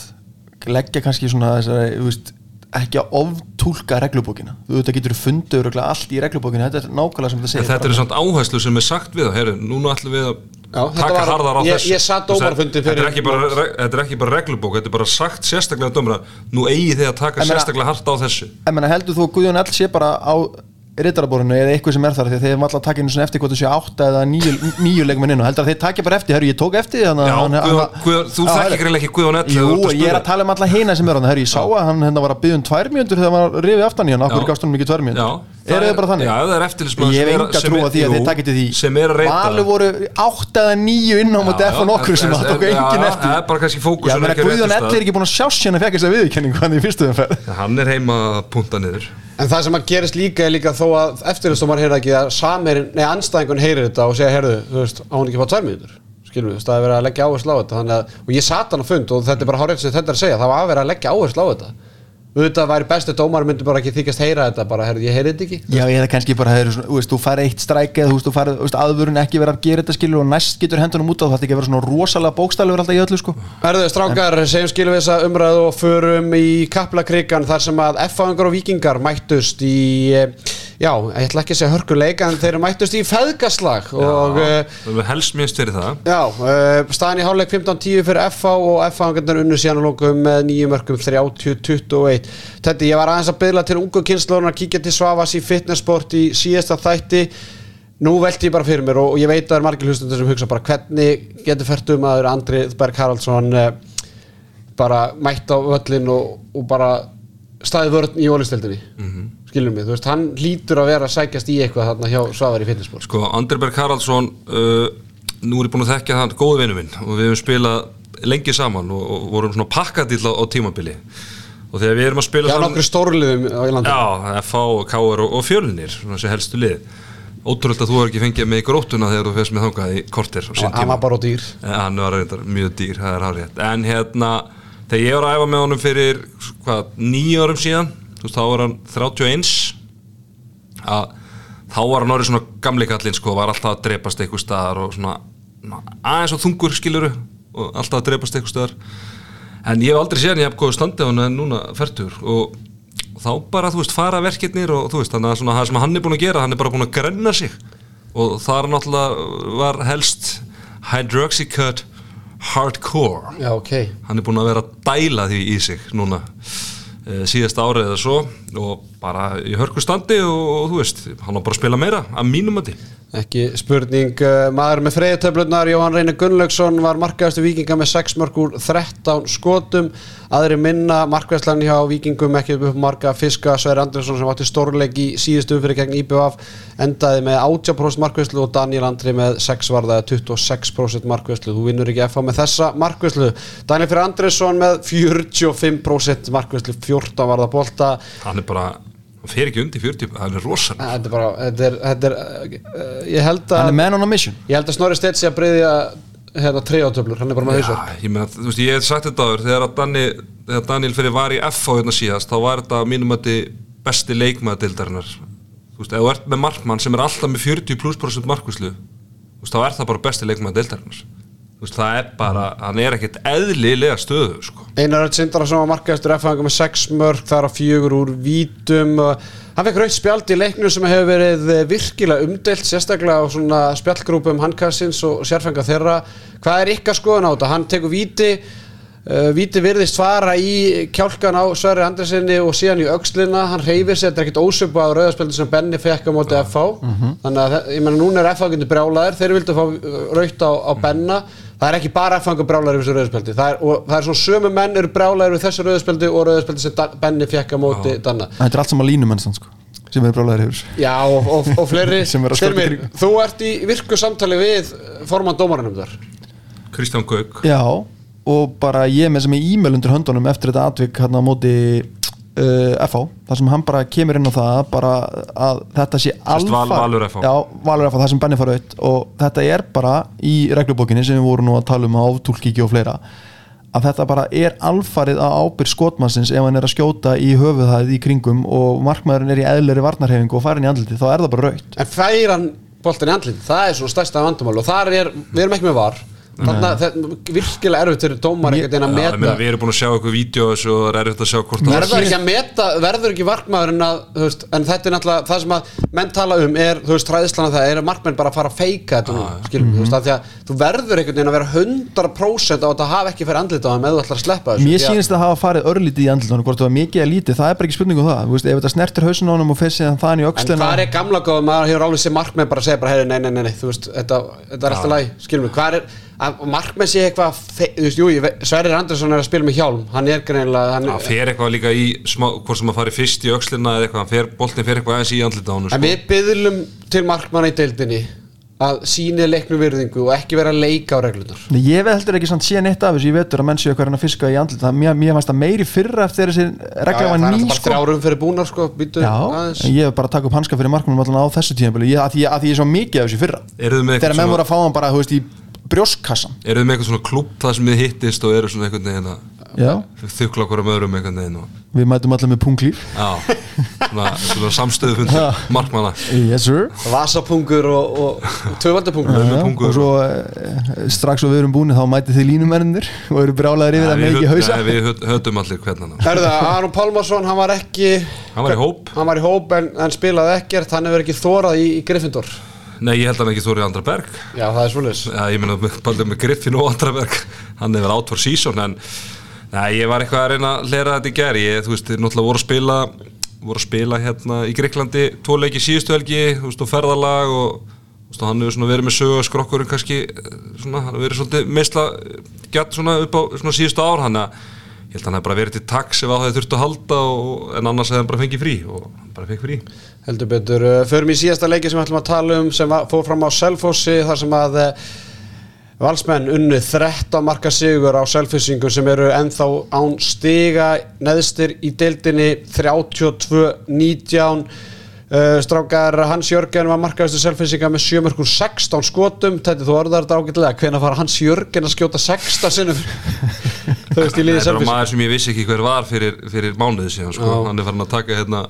leggja kannski svona þessari, þú veist ekki að oftúlka reglubókina. Þú veit að getur fundið örugglega allt í reglubókina þetta er nákvæmlega sem þetta En segir þetta er samt áherslu sem er sagt við það, núna ætlum við að Já, þetta taka var- harðar á ég- þessu. ég dómarafundi þetta er bara, þetta er ekki bara reglubók, þetta er bara sagt sérstaklega dómara, nú eigi þið að taka En sérstaklega hart á þessu. En menna heldur þú að Guðjón L sé bara á rittaraborinu eða eitthvað sem er þar því að þeir eru alltaf að taka svona eftir hvort þú sé átta eða níu leikmenn inn og heldur að þeir takja bara eftir, herru ég tók eftir því, að Já, hann- Guðjón- hann- Guðjón- þú þekkir greinilega ekki Guðjón Ell, Jú, að ég er að tala um alla hina sem er hann, herru ég sá að hann hérna var að byggja um tvær mjöndur þegar hann var rifið aftan í hann, okkur gafst hann mikið tvær Já, mjöndur það eru er- þið bara þannig? Já, það er eftirlitsmaður Ég hef enga trú að því að þeir því. er að reyta. Valur voru átta eða níu inn á móti Já, F og já, nokkur sem það tók en- engin eftir. það er bara kannski fókusun ekki á Guðjón réttum Ell er ekki búin að sjá sér að fekk þess að viðurkenningu hann í fyrstu umferð. Hann er heima að punta niður en það sem að gerist líka er líka þó að eftirlistómar heyra ekki að samerinn, nei anstæðingun heyrir þetta og segja, heyrðu, þú veist, á hann ekki fá tvær mínútur? Skilum við, það er verið að leggja áherslu á þetta þannig að, og ég sat hann á fund og þetta er bara hárið sem þetta er að segja, það var að vera að leggja áherslu á þetta auðvitað væri besti dómar myndi bara ekki þykjast heyra þetta bara, heyrðu, ég heyri þetta ekki. Já, ég hefði kannski bara, svona, þú veist, þú fær eitt stræk eða þú veist, þú veist, aðvörun ekki vera að gera þetta skilur og næst getur hendunum út á það, þetta ekki að vera svona rosalega bókstælur alltaf í öllu, sko. Herðu, strákar, segjum skilum við þessa umræðu og förum í Kaplakrikan þar sem að F-fáingar og Víkingar mættust í, já, ég ætla ekki að segja hörkuleik en þeir mættust í feðgaslag og Já, eh, Það er helst minnst fyrir það. Já, uh, staðan í hálfleik 15-10 fyrir FH og FH-angarnir unnu síðan að lókum með nýjum mörgum 30-21 Þetta ég var aðeins að byrla til ungu kynnslóðunar að kíkja til Svavas í fitnessport í síðasta þætti. Nú velti ég bara fyrir mér og, og ég veit að það er margir hlustundur sem hugsa bara hvernig getur fært um að Andri Berg Haraldsson uh, bara mætt á völlin og, og bara staðið vörn í ólistildinni mm -hmm. Skilur mig, þú veist, hann lítur að vera að sækjast í eitthvað þarna hjá Svavar í fitnessport Sko, Andri Berg Haraldsson uh, Nú er ég búin að þekkja hann góðu vinnu minn og við hefum spilað lengi saman og, og vorum svona pakkadill á, á tímabili. Og þegar við erum að spila Já, saman- nokkru stórliðum á í landinu Já, FH, KR og, og fjölinir svona þessi helstu lið. Ótrúlega að þú er ekki fengið með grótuna þegar þú fyrst með þangað í kortir hann var bara dýr. Hann var reyndar mjög dýr, það er hárið En hérna, þegar ég var að æfa með honum fyrir hvað, nýju árum síðan veist, þá var hann 31 að þá var hann orðið svona gamli kallinn sko, var alltaf að drepast eitthvað staðar og svona aðeins og þungur skiluru og alltaf að drepast eitthvað staðar. En ég hef aldrei séð hann ég hef góð standi á hann en núna færtur og, þá bara, þú veist, fara verkefnir og þú veist, þannig að svona, það sem hann er búin að gera hann er bara búin að grenna sig. Og það er náttúrulega var helst hydroxycut hardcore. Já, ok. Hann er búin að vera að dæla því í sig núna síðasta árið eða svo og bara í hörku standi og, og þú veist, hann á bara að spila meira að mínum að því Ekki spurning, uh, maður með freyðtöflunar Jóhann Reynir Gunnlaugsson var markaðastu vikinga með 6 mörg úr 13 skotum. Aðri minna markvæslan hjá vikingum ekki upp marga fiska Sverri Andresson sem átti stórleik í síðustu umfyrir gegn IBF endaði með 80% markvæslu og Daniel Andri með 6 varða 26% markvæslu, þú vinnur ekki FH með þessa markvæslu, Daniel Fyrir Andresson með 45% markvæslu 14 varða bolta hann er bara, hann fer ekki undir 40 hann er rosan þetta er bara, þetta er, þetta er uh, ég held að Hann er man on a mission. Ég held að Snorri Stedt sé að breyðja hérna triátöflur, hann er bara með hausverk. Já, ég meina, þú veist, ég hef sagt þetta áður þegar, að Dani, þegar Daniel fyrir var í FH hérna síðast þá var þetta að mínum að besti leikmaður deildarinnar þú veist, ef þú ert með markmann sem er alltaf með 40 pluss prosent markvislu þú veist, þá er það bara besti þú veist, það er bara, hann er ekkert eðlilega stöðu, sko. Einar sem var markaðistur F-fanga með 6 mörg þar á fjögur úr vítum. Hann fekk raut spjald í leiknum sem hefur verið eh, virkilega umdelt sérstaklega á svona spjallgrúpum handkassins og sérfenga þeirra. Hvað er ykkar skoðun á þetta? Hann tekur víti uh, víti virðist fara í kjálkan á Sverri Andresinni og síðan í aukslina, hann reyfir sér þetta er ekkert ósöpa á rauðarspjaldin sem Benni fekk á móti FH þannig að ég menna núna er FH það er ekki bara FH brjálaðir við þessu rauðarspjaldi það er, og það er svona sömu menn eru brjálaðir við þessu rauðarspjaldi og rauðarspjaldi sem Benni fekk á móti Danna. Þetta er allt saman línumenn sann, sko, sem er brálaður hefur Já, og, og, og fleiri. Er að Styrmir, þú ert í virku samtali við formann dómaranum þar. Kristján Gauk Já, og bara ég með sem er e-mail undir höndunum eftir þetta atvik hérna á móti FH, þar sem hann bara kemur inn á það bara að þetta sé Val- Valur FH. Já, Valur FH, það sem Benni fara auð og þetta er bara í reglubókinni sem við vorum nú að tala um á átúlkíki og fleira að þetta bara er alfarið á ábyrg skotmannsins ef hann er að skjóta í höfuðhæð í kringum og markmaðurinn er í eðleri varnarhefingu og farin í andliti, þá er það bara raut En fær hann boltin í andlið Það er svona stærsta vandamál og þar er, við erum ekki með var Þannig að þetta er virkilega erfitt fyrir dómar einhvern veginn að meta. við erum búin að sjá eitthvað vídeo og það er erfitt að sjá hvort það verður ekki að meta, verður ekki varkmaðurinn að, þú veist, en þetta er náttúrulega það sem að menn tala um er, þú veist, træðislana það er að markmenn bara að fara að feika þetta nú, skilum, þú veist, af því að þú verður einhvern veginn að vera 100% á að það hafi ekki fyrir andlit á þeim eða þú ætlar að sleppa þessu Mér Því að- sýnist að hafa farið örlítið í andlutunum hvort það var að markmenn sé eitthvað, Sverrir Andersson er að spila með hjálm, hann er greinilega, hann, fer eitthvað líka í smá, hvort sem að fari fyrst í öxlina eða eitthvað, hann fer, boltin fer eitthvað aðeins í andlita á honum en sko. við byðlum til markmanna í deildinni að síni leiknum virðingu og ekki vera að leika á reglunar. Nei, Ég veð heldur ekki samt síðan eitt af þessu, ég vetur að menn séu eitthvað að fiska í andlut það, mér, mér fannst það meiri fyrra eftir þessi regla var það er ný sko. þrjárum fyrir búnar, sko, ég hef bara taka upp hanska fyrir markmannum allan á þessu tíðanbili, er fyrra Eruð þið með eitthvað svona, eitthvað klubb það sem þið hittist og eru svona einhvern veginn að Já, þukla okkur um öðrum einhvern veginn og, við mætum allir með punglíf já, svona, svona samstöðu fundur markmanna. Yes sir. Vasapungur og, og, og tvövaldapungur. með Já, pungur. og svo eh, strax og við erum búin þá mæti þið línumennir og eru brjálæðir yfir að með ekki hausa. Nei, við höldum allir hvernig Aron Pálmarsson, hann var ekki Hann var í hóp. Hann var í hóp en, en spilaði ekkert Hann hefur ekki þórað í, í Gryffindor Nei, ég held að hann ekki þórið Andra Berg. Já, það er svolítið Já, ég með, bara með Griffin og Andra Berg. Hann hefur out for season en nei, ég var eitthvað að reyna að lera þetta í gær. Ég, þú veist, náttúrulega voru að spila voru að spila hérna í Greiklandi tvo leiki síðustu helgi, þú veist, og ferðalag og þú veist, og hann hefur svona verið með sögu skrokkurinn kannski, svona, hann hefur verið svolítið meisla gætt svona upp á svona síðustu ár, hann að ég held að hann hefur bara verið til taks ef á það þurftu að halda og, en annars hefði hann bara fengið frí og hann bara fengið frí Heldur betur, uh, förum í síðasta leiki sem við ætlum að tala um sem fór fram á Selfossi þar sem að uh, valsmenn unnu 13 marka sigur á Selfossingu sem eru ennþá án stiga neðstir í deildinni 32-19 uh, strákar Hans Jörgen var markaðustu Selfossinga með 7 mörgur 16 skotum. Þetta þú orðar þetta ágætlega hvenær fara Hans Jörgen að skjóta 16 sinnum? Þetta er maður sem ég vissi ekki hver var fyrir, fyrir mánuði síðan sko. Hann er farin að taka hérna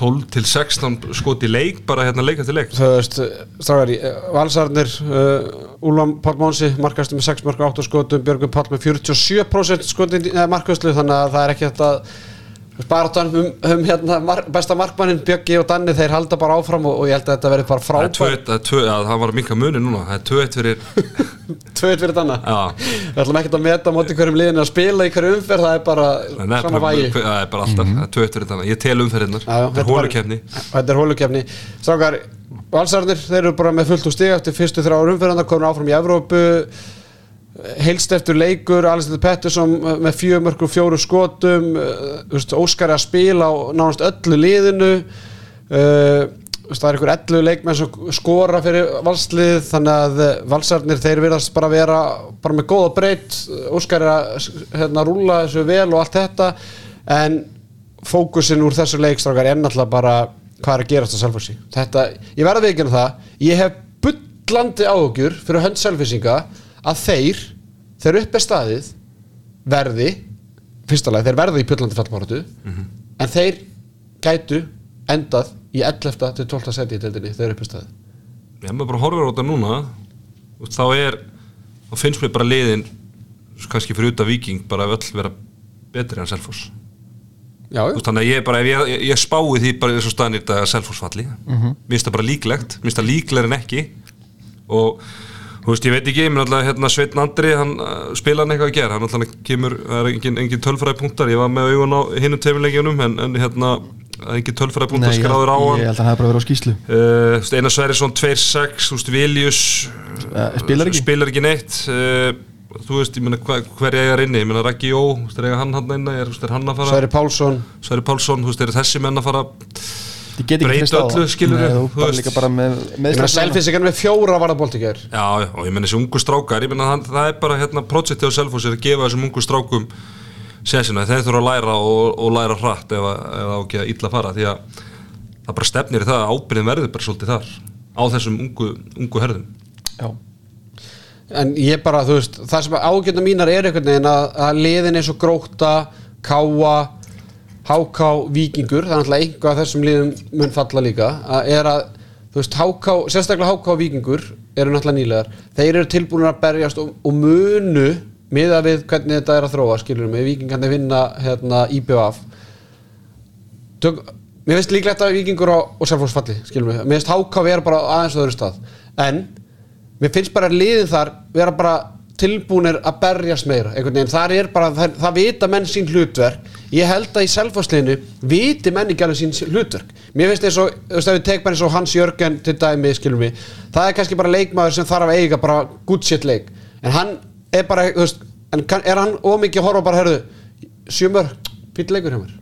12 til 16 skot í leik bara hérna leika til leik. Þú veist, strákar, uh, Valsarnir uh, Úlfam Pál Mónsi markastu með 6 marka 8 skotum, Björgum Pál með 47% skotin markaslu þannig að það er ekki þetta bara um, um hérna, mar besta markmannin Björgi og Danni, þeir halda bara áfram og, og ég held að þetta verði bara frábært það var minka muni núna. Það er 2-1 fyrir tvöð fyrir Danna? Við ætlum ekkert að meta á móti hverjum liðinu að spila í hverju umferð, það er bara bara- vægi. það er bara alltaf, það er 2-1 fyrir þannig ég tel umferðinnar, þetta er hólukefni Þetta er hólukefni Strákar, valsarnir, þeir eru bara með fullt úr stig eftir fyrstu þrjá umferðanda, komin áfram í Evrópu heilst eftir leikur Alexander Pettersson uh, með fjögumörku fjóru skotum veist, Óskar að spila á nánast öllu liðinu. Veist, það er einhver ellu leikmenn sem skora fyrir valslið þannig að valsarnir þeir virðast bara vera bara með góða breytt Óskar er að hérna, rúla þessu vel og allt þetta en fókusin úr þessu leikstrákar er náttúrulega bara hvað er að Selfossi. Þetta, ég verða um það ég hef bullandi áhugjur fyrir hönd Selfossinga að þeir þeir upp er staðið verði fyrsta leið, þeir verði í bullandi fallmáratu en þeir gætu endað í 11. til 12. seti í deildinni þegar uppi staði ég maður bara horfir á þetta núna veist, þá er þá finnst mér bara liðin kannski fyrir út af viking bara öll vera betri en Selfoss Já, veist, þannig að ég bara, ég, ég, ég spái því bara eins og staðan í þetta Selfoss falli Mhm. mér finnst það bara líklegt, mér finnst það líklegir en ekki og þú veist, ég veit ekki, ég minn alltaf hérna Sveitn Andri hann uh, spila hann eitthvað að gera, hann alltaf kemur það er engin, engin tölfræði punktar, ég var með augun á hinnum tveimilegjunum, en, en hérna það er engin tölfræði punktar skráður á hann. ég held að hann hefði bara verið á skýslu Uh, Einar Sverrisson 2-6 þú veist, Viljus Eh, spilar ekki? spilar ekki neitt. Uh, þú veist, ég meina hva, hver ég er inni? Ég meina Raggi Jó, þú veist, er hann hann inni? Er, er hann að fara, Sværi Pálsson. Sverri Pálsson þú veist, þessi menn að fara Ég get ekki Breyta öllu, það. skilurðu, Nei, þú þú bara veist. líka bara með Ég meina meðslega Selfissingar með fjóra ger já, og ég meina þessi ungu strákar ég meina hann, það er bara hérna projekti á Selfoss er að gefa þessum ungu strákum sensina, þeir þurfa að læra og, og læra hratt ef, að- ef það á ekki að illa fara því að það bara stefnir í það að ábyrðin verður bara svolítið þar á þessum ungu, ungu herðum Já. En ég bara, þú veist, það sem ágjörna mínar er einhvern veginn að, að liðin eins og Gróta, Káa, HK, Víkingur, það er náttúrulega einhvað þessum liðum mun falla líka, að er að, þú veist, HK, sérstaklega og Víkingur eru náttúrulega nýlegar, þeir eru tilbúinir að berjast og, og munu miða við hvernig þetta er að þróa, skilur mig, Víkingandi vinna hérna. Tök, mér finnst líklegt að Víkingur og, og Selfoss falli, skilur mig, mér finnst HK vera bara aðeins á öðru stað, en mér finnst bara liðin þar vera bara tilbúnir að berjast meira einhvern veginn, þar er bara, það, það vita menn sín hlutverk, ég held að í selfasliðinu viti menn ekki alveg sín hlutverk. Mér finnst eins og, þú veist, ef við tek bara eins og Hans Jörgen til dæmi, skilum við það er kannski bara leikmaður sem þarf að eiga bara good shit leik, en hann er bara, þú veist, en kann, er hann ómikið að horfa bara, herðu, sjömur fýll leikur hjá mér,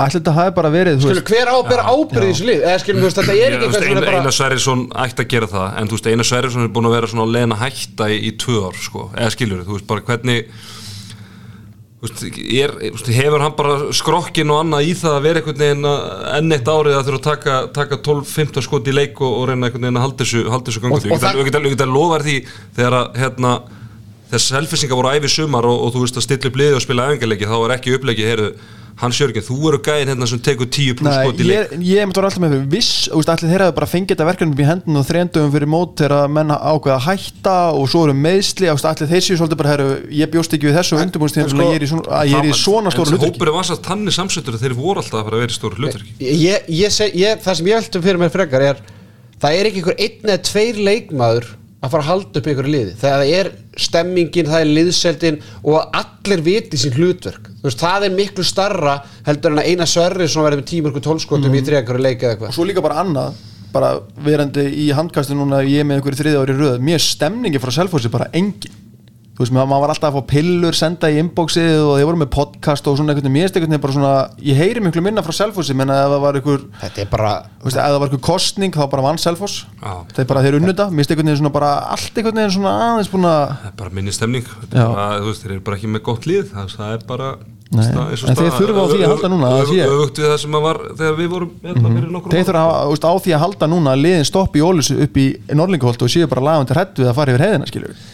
Ætli þetta hafi bara verið þú skilum, veist, hver á að bera ábyrði í þessu lið, eða skilum, þú veist, þetta er ekki Einar bara Einar Sverrisson ætti að gera það en Einar Sverrisson er búin að vera svona að leina hætta í, í tvö ár, sko, eða skilur þú veist, bara hvernig veist, er, veist, hefur hann bara skrokkin og annað í það að vera einhvern veginn að enn eitt árið að þurfa að taka, taka 12-15 skot í leik og, og reyna einhvern veginn að halda þessu, halda þessu Og- gangut og við það- getum geta lofa því þegar að hérna, þess helfisingar voru æfi sumar og, og þú veist að stilla upp liði og spila æfingarleiki þá er ekki upplegi, heyrðu Hans Jörgen, þú eru gæðin hérna sem tekur 10 pluss skot í leik. ég, ég myndi alltaf með fyrir viss þú veist, allir þeirra bara fengið þetta verkefni upp í hendun og þrejandum fyrir mót þegar að menna ákveða að hætta og svo eru meðsli þú veist, allir þeir séu svolítið bara herru, ég bjóst ekki við þessu undirbúinst en sko, ég er í svona, að ég er í svona stóra En hlutverki. hópurinn var svo tannig samsettur að þeir voru alltaf að fara að vera í stóru hlutverki. ég, ég seg, ég, það sem ég veltum fyrir mér frekar er það er eða að fara að halda upp einhverju liði. Þegar það er stemmingin, það er liðseldin og allir viti sín hlutverk. Þú veist, það er miklu starra heldur en að eina sverri sem verður með tímurku tólskotum í þriðakari leik eða og eitthvað svo líka bara annað bara verandi í handkastu núna ég með einhverju þriði ári röð. Mér stemningi frá Selfossi bara engin þú veist, maður var alltaf að fá pillur senda í inboxið og þeir voru með podcast og svona einhvern veginn, mér er einhvern veginn bara svona ég heyri miklu minna frá Selfossi menn að ef það var einhver þetta er bara þú veist, ef það var einhver kostning þá bara vann Selfoss. Já. þeir bara þeir unnu þetta, mér er einhvern veginn svona bara allt einhvern veginn svona aðeins búin að Það er bara minni stemning. Er bara, þú veist, Þeir eru bara ekki með gott líð Það, það er bara Nei, stað- en þeir þurfa á því að halda núna, það sé ég. Öfugt við það sem að var þegar við vorum hérna fyrir nokkur þeir þurfa að, þú veist, á því að halda núna að liðin stoppi í Ólus upp í Norlingaholt og séu bara lagandi hrætt við að fara yfir heiðina skilur við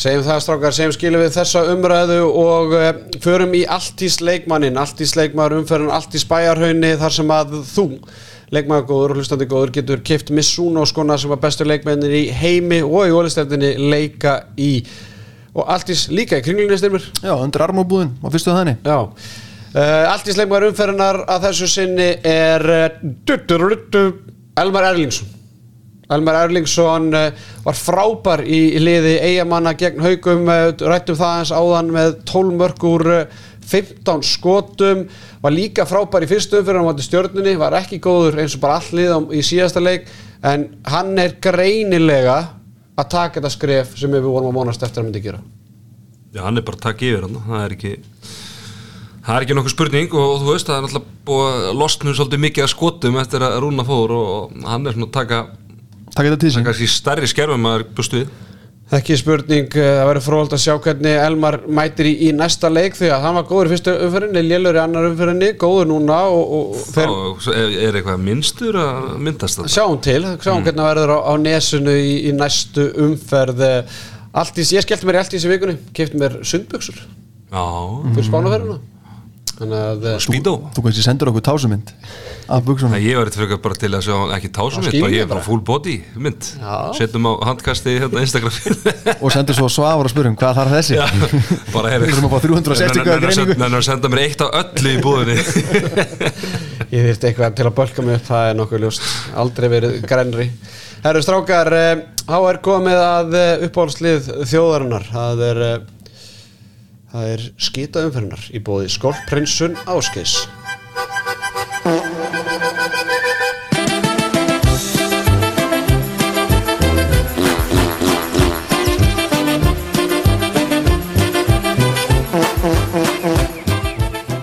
Segjum það strákar, segjum skilum við þessa umræðu og uh, förum í alltís leikmannin, alltís leikmaður umferðin, alltís bæjarhaunni þar sem að þú, leikmaður góður og hlustandi góður, getur kift Missuno skona sem var bestur leikmennir í heimi og í ólistefninni leika í og alltís líka í kringlinni styrmir. já, undir armóbúðin, maður fyrstu þannig Já. Uh, alltís leikmaður umferðinar að þessu sinni er uh, Elmar Erlingsson. Elmar Erlingsson uh, var frábær í, liði eigamanna gegn haugum, uh, rættum það eins áðan með 12 mörg úr uh, 15 skotum, var líka frábær í fyrstu umfyrir á móti stjörnunni, var ekki góður eins og bara all lið á- í síðasta leik, en hann er greinilega að taka þetta skref sem við vorum að mónast eftir að myndi gera. Já, hann er bara að taka yfir hann Það er ekki Það er ekki nokkuð spurning og þú veist það er náttúrulega búið að losna svolítið mikið að skotum eftir að Rúna fór og hann er svona að taka, takk þetta til sín taka sér stærri skerfum að búst við. Ekki spurning, eh, það verður fróðald að sjá hvernig Elmar mætir í, í næsta leik því að hann var góður í fyrstu umferðinni, lélur í annar umferðinni, góður núna og, og, og fer, Þá er, er eitthvað minnstur að myndast þetta sjáum til, sjáum hvernig það verður á, á nesunu í, í næstu umferð. Allt í, ég skellti mér í allt í þessu vikunni, kefti mér sundbuxur. Já, fyrir spánaferðina. Þannig að eh, Speedo? Þú kannski sendur okkur tásumynd af buksunum ég var eitthvað frekar bara til að sjá ekki tásum mitt, skýringu bara ég er bara full body mynd, Já. setjum á handkasti hérna Instagram. Og sendur svo svafur og spurum hvað þarf þessi? Já, bara Við þurfum að fá 360 gráða greiningu. Nennar að senda mér eitt á öllu í búðinni. Ég þyrfti eitthvað til að bölka mig upp, það er nokkuð ljóst, aldrei verið grænri. Herru strákar, eh, þá er komið að eh, uppáhaldslið þjóðarinnar, það er, eh, það er skýta umferðinar í bóði Skolprinsun Áskeis.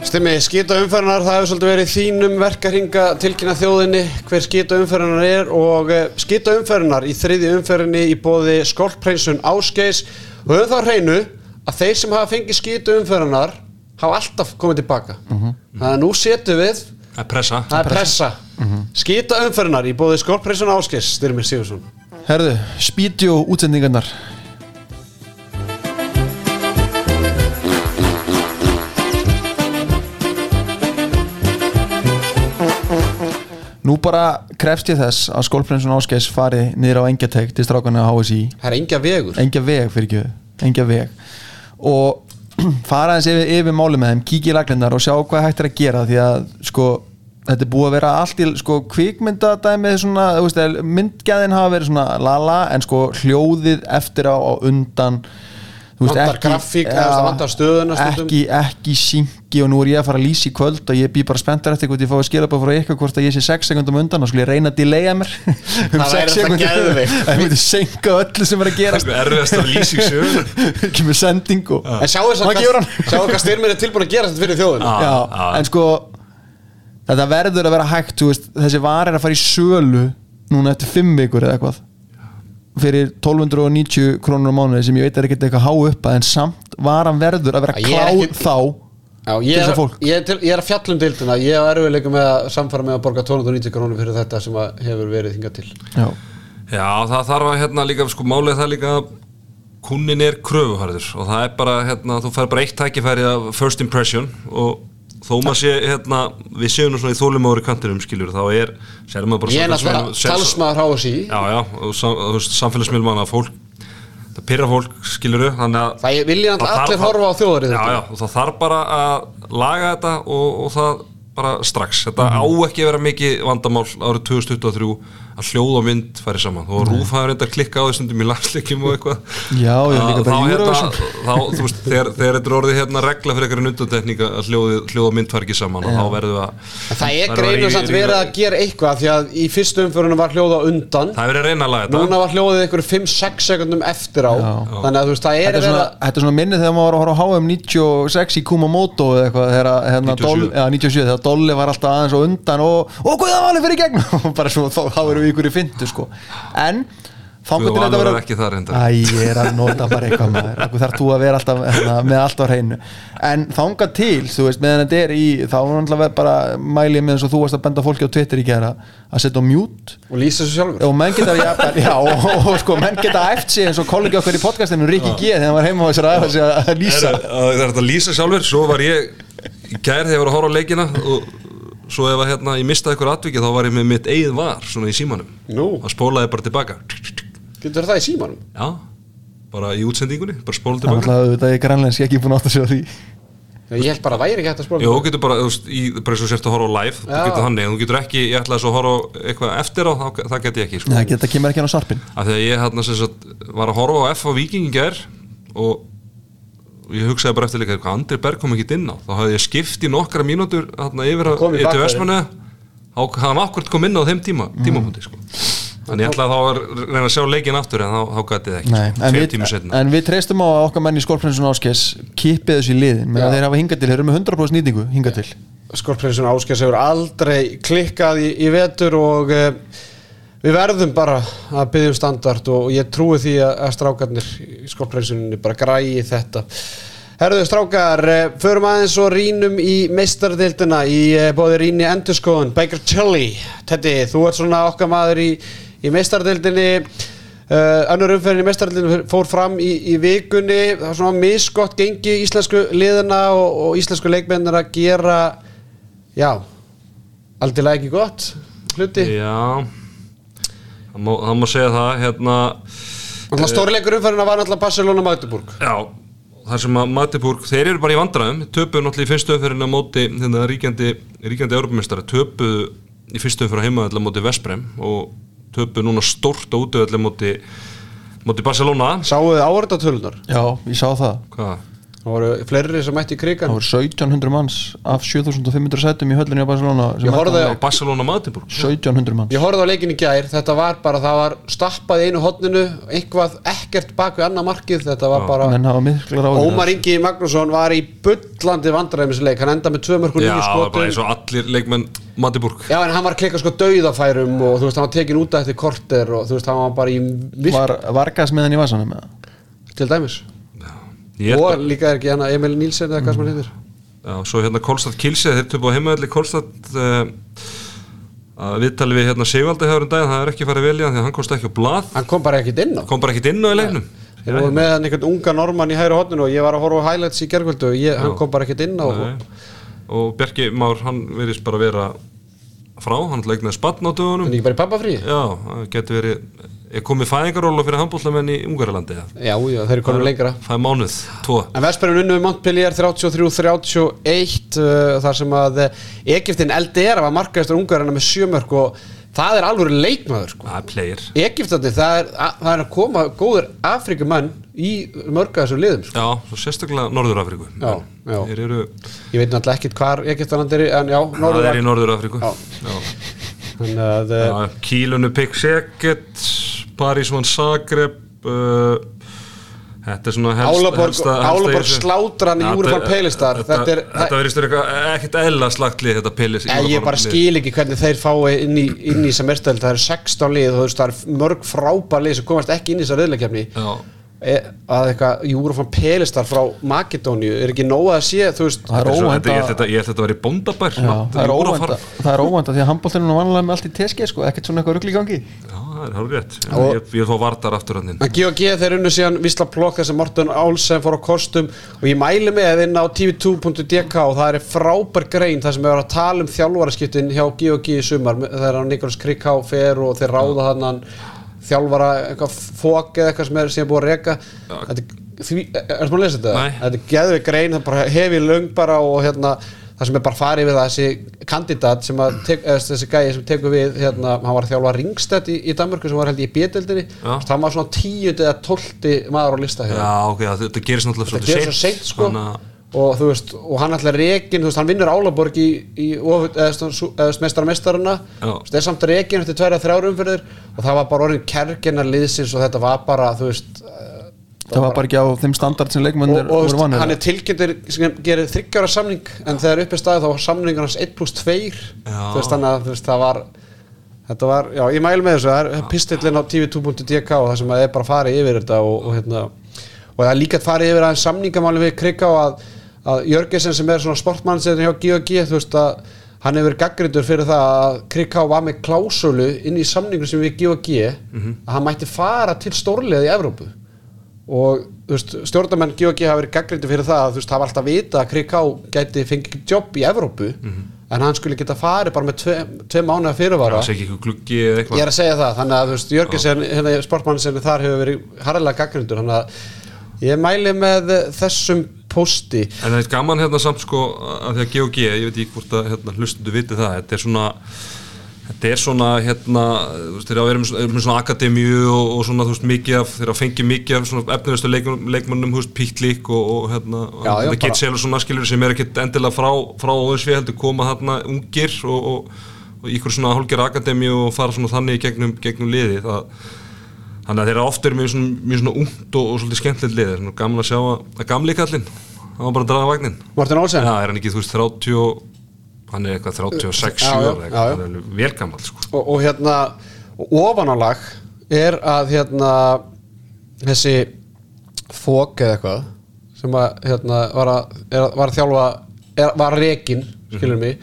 Stimmi, skýta umferðinar, það hefur svolítið verið þínum verkarhinga tilkynna þjóðinni hver skýta umferðinar er og skýta umferðinar í þriði umferðinni í bóði Skolprinsun Áskeis og höfum það hreinu að þeir sem hafa fengið skýta umferðinar hafa alltaf komið tilbaka. Þannig að nú setjum við, að pressa. Það er pressa, skýta umferðinar í bóði Skolprinsun Áskeis, Styrmir Sigursson. Herðu, spítjó útsendingarnar. Nú bara krefst ég þess að skólprinsun Áskeis fari niður á engjateik til strákana á HSI Það er engja vegur. engja veg fyrir ekki, engja veg og fara eins yfir, yfir máli með þeim, kíkja í laglindar og sjá hvað hægt er að gera því að sko þetta er búið að vera allt í sko kvikmyndadæmið svona, þú veist, myndgæðin hafa verið svona lala en sko hljóðið eftir á og undan þú veist, Vantar grafík, vantar stöðuna ekki, ekki syngi og nú er ég að fara að lýsa í kvöld og ég bý bara spenntar eftir hvort ég fá að skila bara frá ykkur hvort að ég sé 6 sekundum undan og skulle ég reyna að delaya mér. Um Það væri 6 þetta sekúndur. geðveikt. það myndi senka öllu sem er að gerast. Erfiðast að lýsa í sögur ekki með sending og En sjáu þess að hvað Styrmir er tilbúin að gera þetta fyrir já. en sko þetta verður að vera hægt þessi var er að fara í sölu núna eftir 5 vikur eða eitthvað fyrir 1290 krónur á mánuði sem ég veit er ekkert eitthvað há upp en samt varan verður að vera Já, ég er klár ekki- þá Já, til ég, þess að er, fólk. ég, er til, ég er að fjallum dildina ég er erfiðleikum með að samfara með að borga 290 krónum fyrir þetta sem að hefur verið hingað til já, Já, það þarf að hérna líka, sko, málið er það líka að kunnin er kröfuharður og það er bara, hérna, þú fær bara eitt tækifæri af first impression og þó maður sé, hérna, við séum nú svona í þólum ári kantinum, skiljur, þá er sér maður bara Ég er náttúrulega talsmaður HSI Já, já, og samfélagsmiðlum að fólk það pyrra fólk, skiljuru Það vilja allir horfa á þjóðarið Já, já, og það þarf bara að laga þetta og, og það bara strax. Þetta Mhm. á ekki að vera mikið vandamál árið 2023 að hljóð og mynd færi saman. Og Rúf hafi reynda að klikka á þessum í landsleikjum og eitthvað. Já, já, líka bara þá, Eurovision. þá, þú veist, þegar, þegar þetta er orðið hérna regla fyrir einhverjum undantekninga að hljóð, hljóð og mynd fari ekki saman og þá verður við að En það er greinu samt verið að gera eitthvað því að í fyrstu umförunum var hljóða undan. Það er reyna að laga þetta. Núna var hljóðið ykkur 5-6 sekundum eftir á. Þannig að þú veist, það er er, verið þetta er svona minnið þegar maður var að horfa á HM 96 í Kumamoto eða eitthvað þegar að, hérna, 97. Doll, ja, 97 þegar Dolly var alltaf aðeins og undan og og hvað það var alveg fyrir gegn og bara svona þá, þá erum við ykkur í fyndu sko. En Valur vera er ekki þar reyndar. Æ, ég er að nota bara eitthvað maður. Akkur þarf þú að vera alltaf hérna, með allt á hreinu. En þangað til, þú veist, meðan þetta er í þá er náttúrulega bara mæli ég með eins og þú varst að benda fólki á Twitter í gera að setja á mute. Og lýsa þessu sjálfur. Og menn geta jafnvel, já, og, og, og sko, menn geta æft sig eins og kollegi okkar í podcastinu Rikki G þegar hann var heima á þessar aðeins að lýsa. Að- Það er þetta að lýsa sjálfur? Svo var ég í gær þegar ég var að horfa á leikina og svo ef að hérna, ég mistaði ykkur atvikið þá var ég með mitt eigið var svona í símanum Nú. og spólaði bara tilbaka Getur það í símanum? Já, bara í útsendingunni bara spólaði Það er tilbaka alltaf auðvitað í grænlensk ekki búin átt að sjá því Ég held bara að væri ekki hægt að spóla Jó, þú getur bara, þú veist, í, bara eins og sért að horfa á live þú Já. getur þannig, en þú getur ekki, ég ætlaði svo að horfa á eitthvað eftir á, þá, það get ég ekki sko. Nei, þetta kemur ekki hann á sarpin af því að ég hérna sem sagt var að horfa á F á Viking í gær og ég hugsaði bara eftir líka hvað Andri Berg kom ekki inn á þá hafði ég skipt í nokkra mínútur hérna, yfir að til. Vestmanna þá hafði hann akkurat kom inn á þeim tíma tímapunkti sko. þannig ég ætlaði þá að reyna að sjá leikin aftur en þá, þá gæti það ekki Nei, sko, en, við, en við treystum á að okkar menn í Skorprinsun Áskes kipið þessu í liðin að þeir hafa hingað til, þeir eru með 100% nýtingu hingað til. Skorprinsun Áskers hefur aldrei klikkað í, í vetur og uh, við verðum bara að byggja um standard og ég trúi því að, að strákarnir í Skorprinsunni bara græi þetta. Herðu strákar, uh, förum aðeins og rínum í meistardildina í uh, bóði ríni endurskoðun, Baker Tilly Teddy, þú ert svona okkar maður í, í meistardildinni uh, önnur umferðin í mestarallinu fór fram í, í vikunni. Það var svona misgott gengi íslensku liðina og, og íslensku leikmennir að gera já aldrei ekki gott hluti. Já Það má, segja það hérna Alltaf stórleikur umferðina var náttúrulega Barcelona Magdeburg. Já, þar sem að Magdeburg, þeir eru bara í vandræðum töpuðu náttúrulega í fyrstu umferðinu á móti hérna, ríkjandi, ríkjandi Europamestari töpuðu í fyrstu umferðinu heima á móti Vesprem og töpuðu núna stórt á útöðalli móti móti Barcelona. Sáuðu áhörðatölunar Já, ég sá það. Hvað? Það voru fleiri sem mætti í krigan Það voru 1700 manns af 7500 sætum í höllinni á Barcelona sem Ég horfði mættu á. Barcelona Magdeburg. 1700 manns. Ég horfði á leikin í gær, þetta var bara það var stappað í einu hotninu eitthvað ekkert bak við annað markið. Þetta var bara Ómar Ingi Magnússon var í bullandi vandræðum þessi leik, hann enda með 2 mörgur Já, 9 bara skotum eins og allir leikmenn Magdeburg. Já, en hann var að klikka sko dauðafærum og þú veist, hann var tekin út af eftir korter og þú veist, hann var bara í og að- líka er ekki hann Emil Nílsen eða hvað sem hann heitir? Já, svo hérna Kolstad Kilsið, þeir töpu á heimaðalli Kolstad uh, að viðtali við hérna Sigvaldi hefur en daginn, það er ekki farið velja því að hann komst ekki á blað, Hann kom bara ekkit inn á. Kom bara ekkit inn á í leiknum. Þeir voru með hann einhvern unga normann í hægra hotninu og ég var að horfa á highlights í gergvöldu og ég, hann kom bara ekkit inn á Nei. og Bjarki Már, hann verðist bara vera frá, hann leiknaði dögunum. En ekki bara í pappafrí? Já, getur verið er komið fæðingaróla fyrir handbóltamenn í Ungarlandi Já, já, þeir eru komin lengra. Það er mánuð, tvo. En Vesperun unnu Montpellier 33-31 uh, þar sem að uh, Egiptin LDR var markaðistur ungarina með sjömörk og það er alveg leikmaður sko. Egiptandi, það er, að, það er að koma góður Afrikumenn í mörga þessum liðum sko. Já, svo sérstaklega. Þeir eru, Ég veit náttúrulega ekkit hvar Egiptaland er en já, það er í að uh, Kílunu Pick Seket Paris von Zagreb uh, Þetta er svona helst, Álaborg- slátrar hann í Já, Úrfall þetta- er- verðist vera eitthvað- ekkert eðla slagtlið þetta Peilis Ég, bara skil ekki hvernig þeir fái inn í, inn í sem merstöld, það eru 16 lið og þú veist, það eru mörg frábær lið sem komast ekki inn í þessar reyðleikefni Já, að eitthvað Júrufan Pelistar frá Makedóniu er ekki nóg að sé, veist Það er held að þetta- ég held þetta að vera í bóndabær Já, það er óvænt óvænt að- það er óvænt að því að handbóltinu er vanlega með allt í teski sko, ekkert svona eitthvað rugl í gangi. Já, það er hálf rétt. Og- Ég ég er þó vardar aftur hann En G&G þeir unnu síðan Vísla Plokk þess að Morten Álsen fór á kostum. Og ég mæli með inn á tv2.dk og það er frábær grein þar sem við varum að tala um þjálfaraskiptin hjá G&G í sumar þegar Niklas Krikká fer og þeir ráða hann þjálfara eitthvað fók eða eitthvað sem er síðan búið að reka. Þetta er, því, er það að lesa þetta? Nei. Þetta er geðvig grein, það er bara hefi löng bara og hérna það sem er bara farið við það þessi kandidat sem að tek, eða, þessi gæi sem tekur við hérna, hann var þjálfa Ringstedt í, í Danmörku sem var held í B-deldinni það var svona tíundi eða tólti maður á lista hjá Já, ok, þetta gerist náttúrulega svolítið seint sko. að- og þú veist, og hann ætla rekin þú veist, hann vinnur Álaborg í, í mestarana Já. þú veist, er samt rekin eftir tverja þrjára umfyrir og það var bara orðin kerginar liðsins og þetta var bara, þú veist eh, það var bara ekki á þeim standard sem leikmennir og, og voru veist, hann er tilkynntur sem gerir þryggjára samning. En þegar upp er staðið þá var samningur hans 1 pluss 2 þú veist þannig að þú veist, það var þetta var, já ég mæl með þessu. Það er pistillin á tv2.dk og það sem að er bara farið yfir þetta og, og hérna og það er líka farið yfir aðeins samningamáli við Krika og að, að Jörgensen sem er svona sportmannsinn hjá G&G þú veist að hann hefur gaggrindur fyrir það að Krika var með klásölu inn í samningu sem við G&G að hann mætti fara til stórlega í Evrópu. Og þú veist, stjórnarmenn G&G hafa verið gaggrindu fyrir það að þú veist, hafa alltaf vita að Kriká gæti fengið jobb í Evrópu en hann skulle geta farið bara með tve, tve mánuða fyrirvara. Ég er að segja það, þannig að Jörgensen hérna, sportmann sem þar hefur verið harðilega gaggrindur þannig að ég mæli með þessum posti. En það er gaman hérna samt sko að því að G&G, ég veit ekki hvort að hérna, hlustundu viti það, þetta er svona þetta er svona hérna þeir eru að vera með svona, akademíu og, og svona þú veist mikið af, þeir eru að fengja mikið af svona efniðustu leikmönnum, leikmönnum þú veist Píklík og, og hérna Já, já, þetta bara- get selur svona skilur sem er ekkit endilega frá, frá óðinsvið heldur koma hérna ungir og, og, og ykkur svona hálfgerð akademíu og fara svona þannig gegnum, gegnum liði það Þannig að þeir eru ofta mjög svona, svona ungt og, og svolítið skemmtilegt lið, það er gaman að sjá að, gamli kallinn, hann var bara að draga vagnin. Morten Olsen Já, er hann ekki, þú veist, 30, og- hann er eitthvað 36, Já, 7 já, ára, já, já. eitthvað, hann er alveg vel gammal, sko. og, og hérna ofanálag er að hérna þessi fók eða eitthvað sem að hérna var að, er, var að þjálfa er, var rekin, skilur mig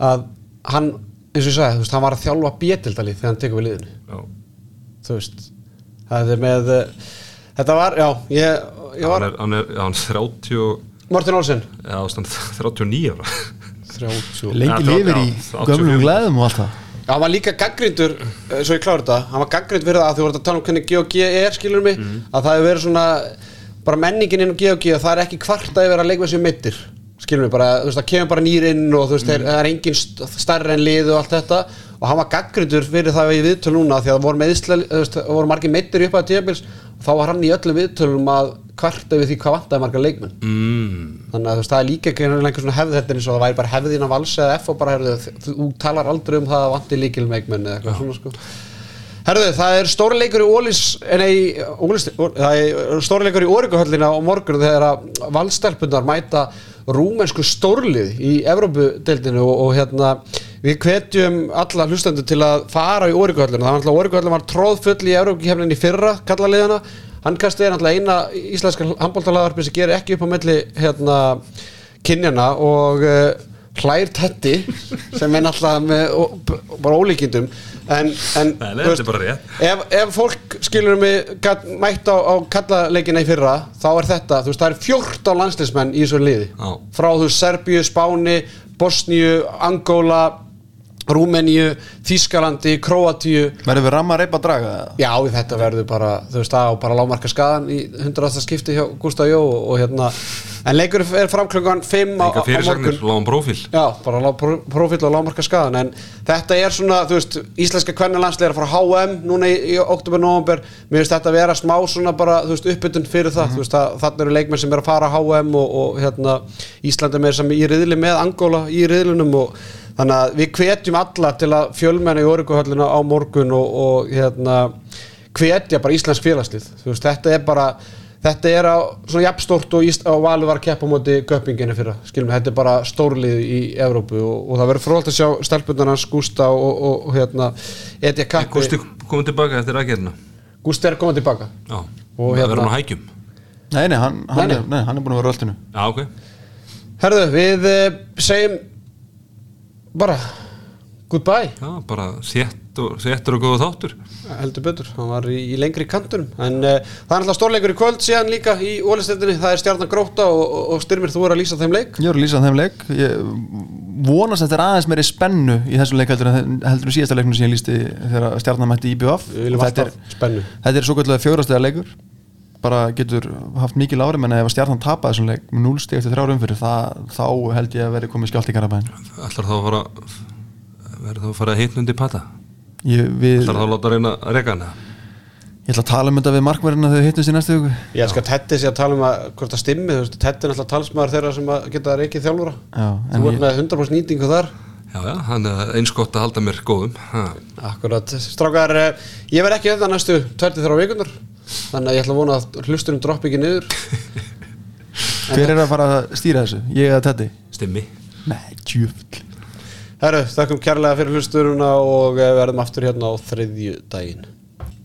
að hann, eins og ég sagði, þú veist, hann var að þjálfa bétildalið þegar hann tekur við liðinu Já, þú veist Það er með uh, Þetta var, já, ég, ég hann var er, hann er, hann er 30 Martin Olsen. Já, stand, 39 ára. 30 lengi lifir í já, 84. gömlum glæðum og allt það. Já, hann var líka gaggrindur, uh, svo ég kláður þetta. Hann var gaggrind fyrir það að þú voru að tala um hvernig GOG er, skilur mig, að það hefur verið svona bara menningin inn á GOG og það er ekki kvarta yfir að leikma sér meittir skilur mig, bara, þú veist, það kemur bara nýr inn og þú veist, mm. það er engin st- stærri en lið og allt þetta og hann var gaggrindur fyrir það í viðtöl núna því að voru veist, það voru margir meittir upp að tíðabils og þá var hann í öllum viðtölum að kvarta við því hvað vantaði marga leikmenn. Mm. þannig að það er líka ekki einhver svona hefð þetta eins og það væri bara hefðin af alls eða F og bara, herðu, þú, talar aldrei um það að vanti líkilmeikmenn eða eitthvað svona sko. Herðu, það er stórileikur í Ólís, nei, Ólís, það er stórileikur í Órikuhöllina á morgun þegar að valstelpunar mæta rúmensku stórlið í Evrópudeildinu og, og hérna við hvetjum alla hlustendur til að fara í Órikuhöllina, það var náttúrulega Órikuhöllin var tróðfull í Evrópukefnin í fyrra, kallaliðana hann kasti er náttúrulega eina íslenska handbóltalagarpi sem gerir ekki upp á milli hérna kynjana og uh, hlær tetti sem er náttúrulega með b- bara ólíkindum en, en Nei, rétt. ef, ef fólk skilur mig mætt á, á kallaleikina í fyrra þá er þetta, þú veist, það er 14 landslismenn í þessu liði Já. frá þú veist Serbíu, Spáni, Bosníu Angóla Rúmeníu, Þískalandi, Króatíu verður við ramma reypa draga eða? Já, þetta verður bara, þú veist, á bara lámarka skadan í 100. skipti hjá Gustaf Jó og, og hérna, en leikur er fram klukkan 5 á, á, Enga á fyrirsagnir, morgun lágum prófíl Já, bara lá, prófíl og lámarka skadan en þetta er svona, þú veist, íslenska kvennalandslega er að fara á HM núna í, í oktober, november, mér finnst þetta að vera smá svona bara, þú veist, uppbytun fyrir það þú veist, að, þarna eru leikmenn sem er að fara HM og, og hérna, Íslandi með þannig að við hvetjum alla til að fjölmenna í Órikuhöllina á morgun og, og hérna hvetja bara íslensk félagslið. Þú veist, þetta er bara þetta er á svona jafnstórt og, Ís- og Valur var að keppa á móti göppinginu fyrra skilum, þetta er bara stórlið í Evrópu og, og það verður fróðalt að sjá stelpunar hans Gústa og, og, og hérna Edja Kappi. Kosti komið tilbaka eftir aðgerðina? Gústi er komað tilbaka. Já, Og það hérna- verður hann á hækjum? Nei, nei, hann, hann, Nei, nei. Er, nei, hann er búin að vera á röltinu Já, ok. Herðu, við uh, segjum bara goodbye. Já, bara þétt og, góða þáttur. Heldur betur, hann var í, í lengri kantunum en uh, það er alltaf stórleikur í kvöld síðan líka í ólistendinni, það er stjarnan gróta og, og, og styrmir þú er að lýsa þeim leik. Ég voru að lýsa þeim leik. Ég vonast að þetta er aðeins meiri spennu í þessum leik heldur en síðasta leiknum sem ég lýsti þegar stjarnan mætti í viljum þetta er, alltaf spennu. þetta er svo kvöldlega fjórastega leikur bara getur haft mikil ári menn ef að stjarnan tapa þessum leik með 0 stig eftir þrjára umfyrir þá held ég að veri komið skjált í garabæn Ætlar þá að fara verður þá að fara að hitna undir pata? Ég, við, Ætlar þá að láta reyna hana? Ég ætla að tala um þetta við markverðina þegar við hittumst í næstu hugu Ég elskar Tetti sé að tala um að hvort það stimmi, Tetti er alltaf talsmaður þeirra sem að geta reikið þjálfura Já, en Þú ég- með 100% nýtingu þar Já, já, hann er eins gott að halda mér góðum ha. Akkurat, strákar, eh, ég verð ekki þetta næstu 23 vikunar Þannig að ég ætla að vona að hlusturum droppi ekki niður hver er að fara að stýra þessu? ég eða Teddy? Stimmi nei, djúfl Herru, þakkum kærlega fyrir hlusturuna og eh, verðum aftur hérna á þriðju daginn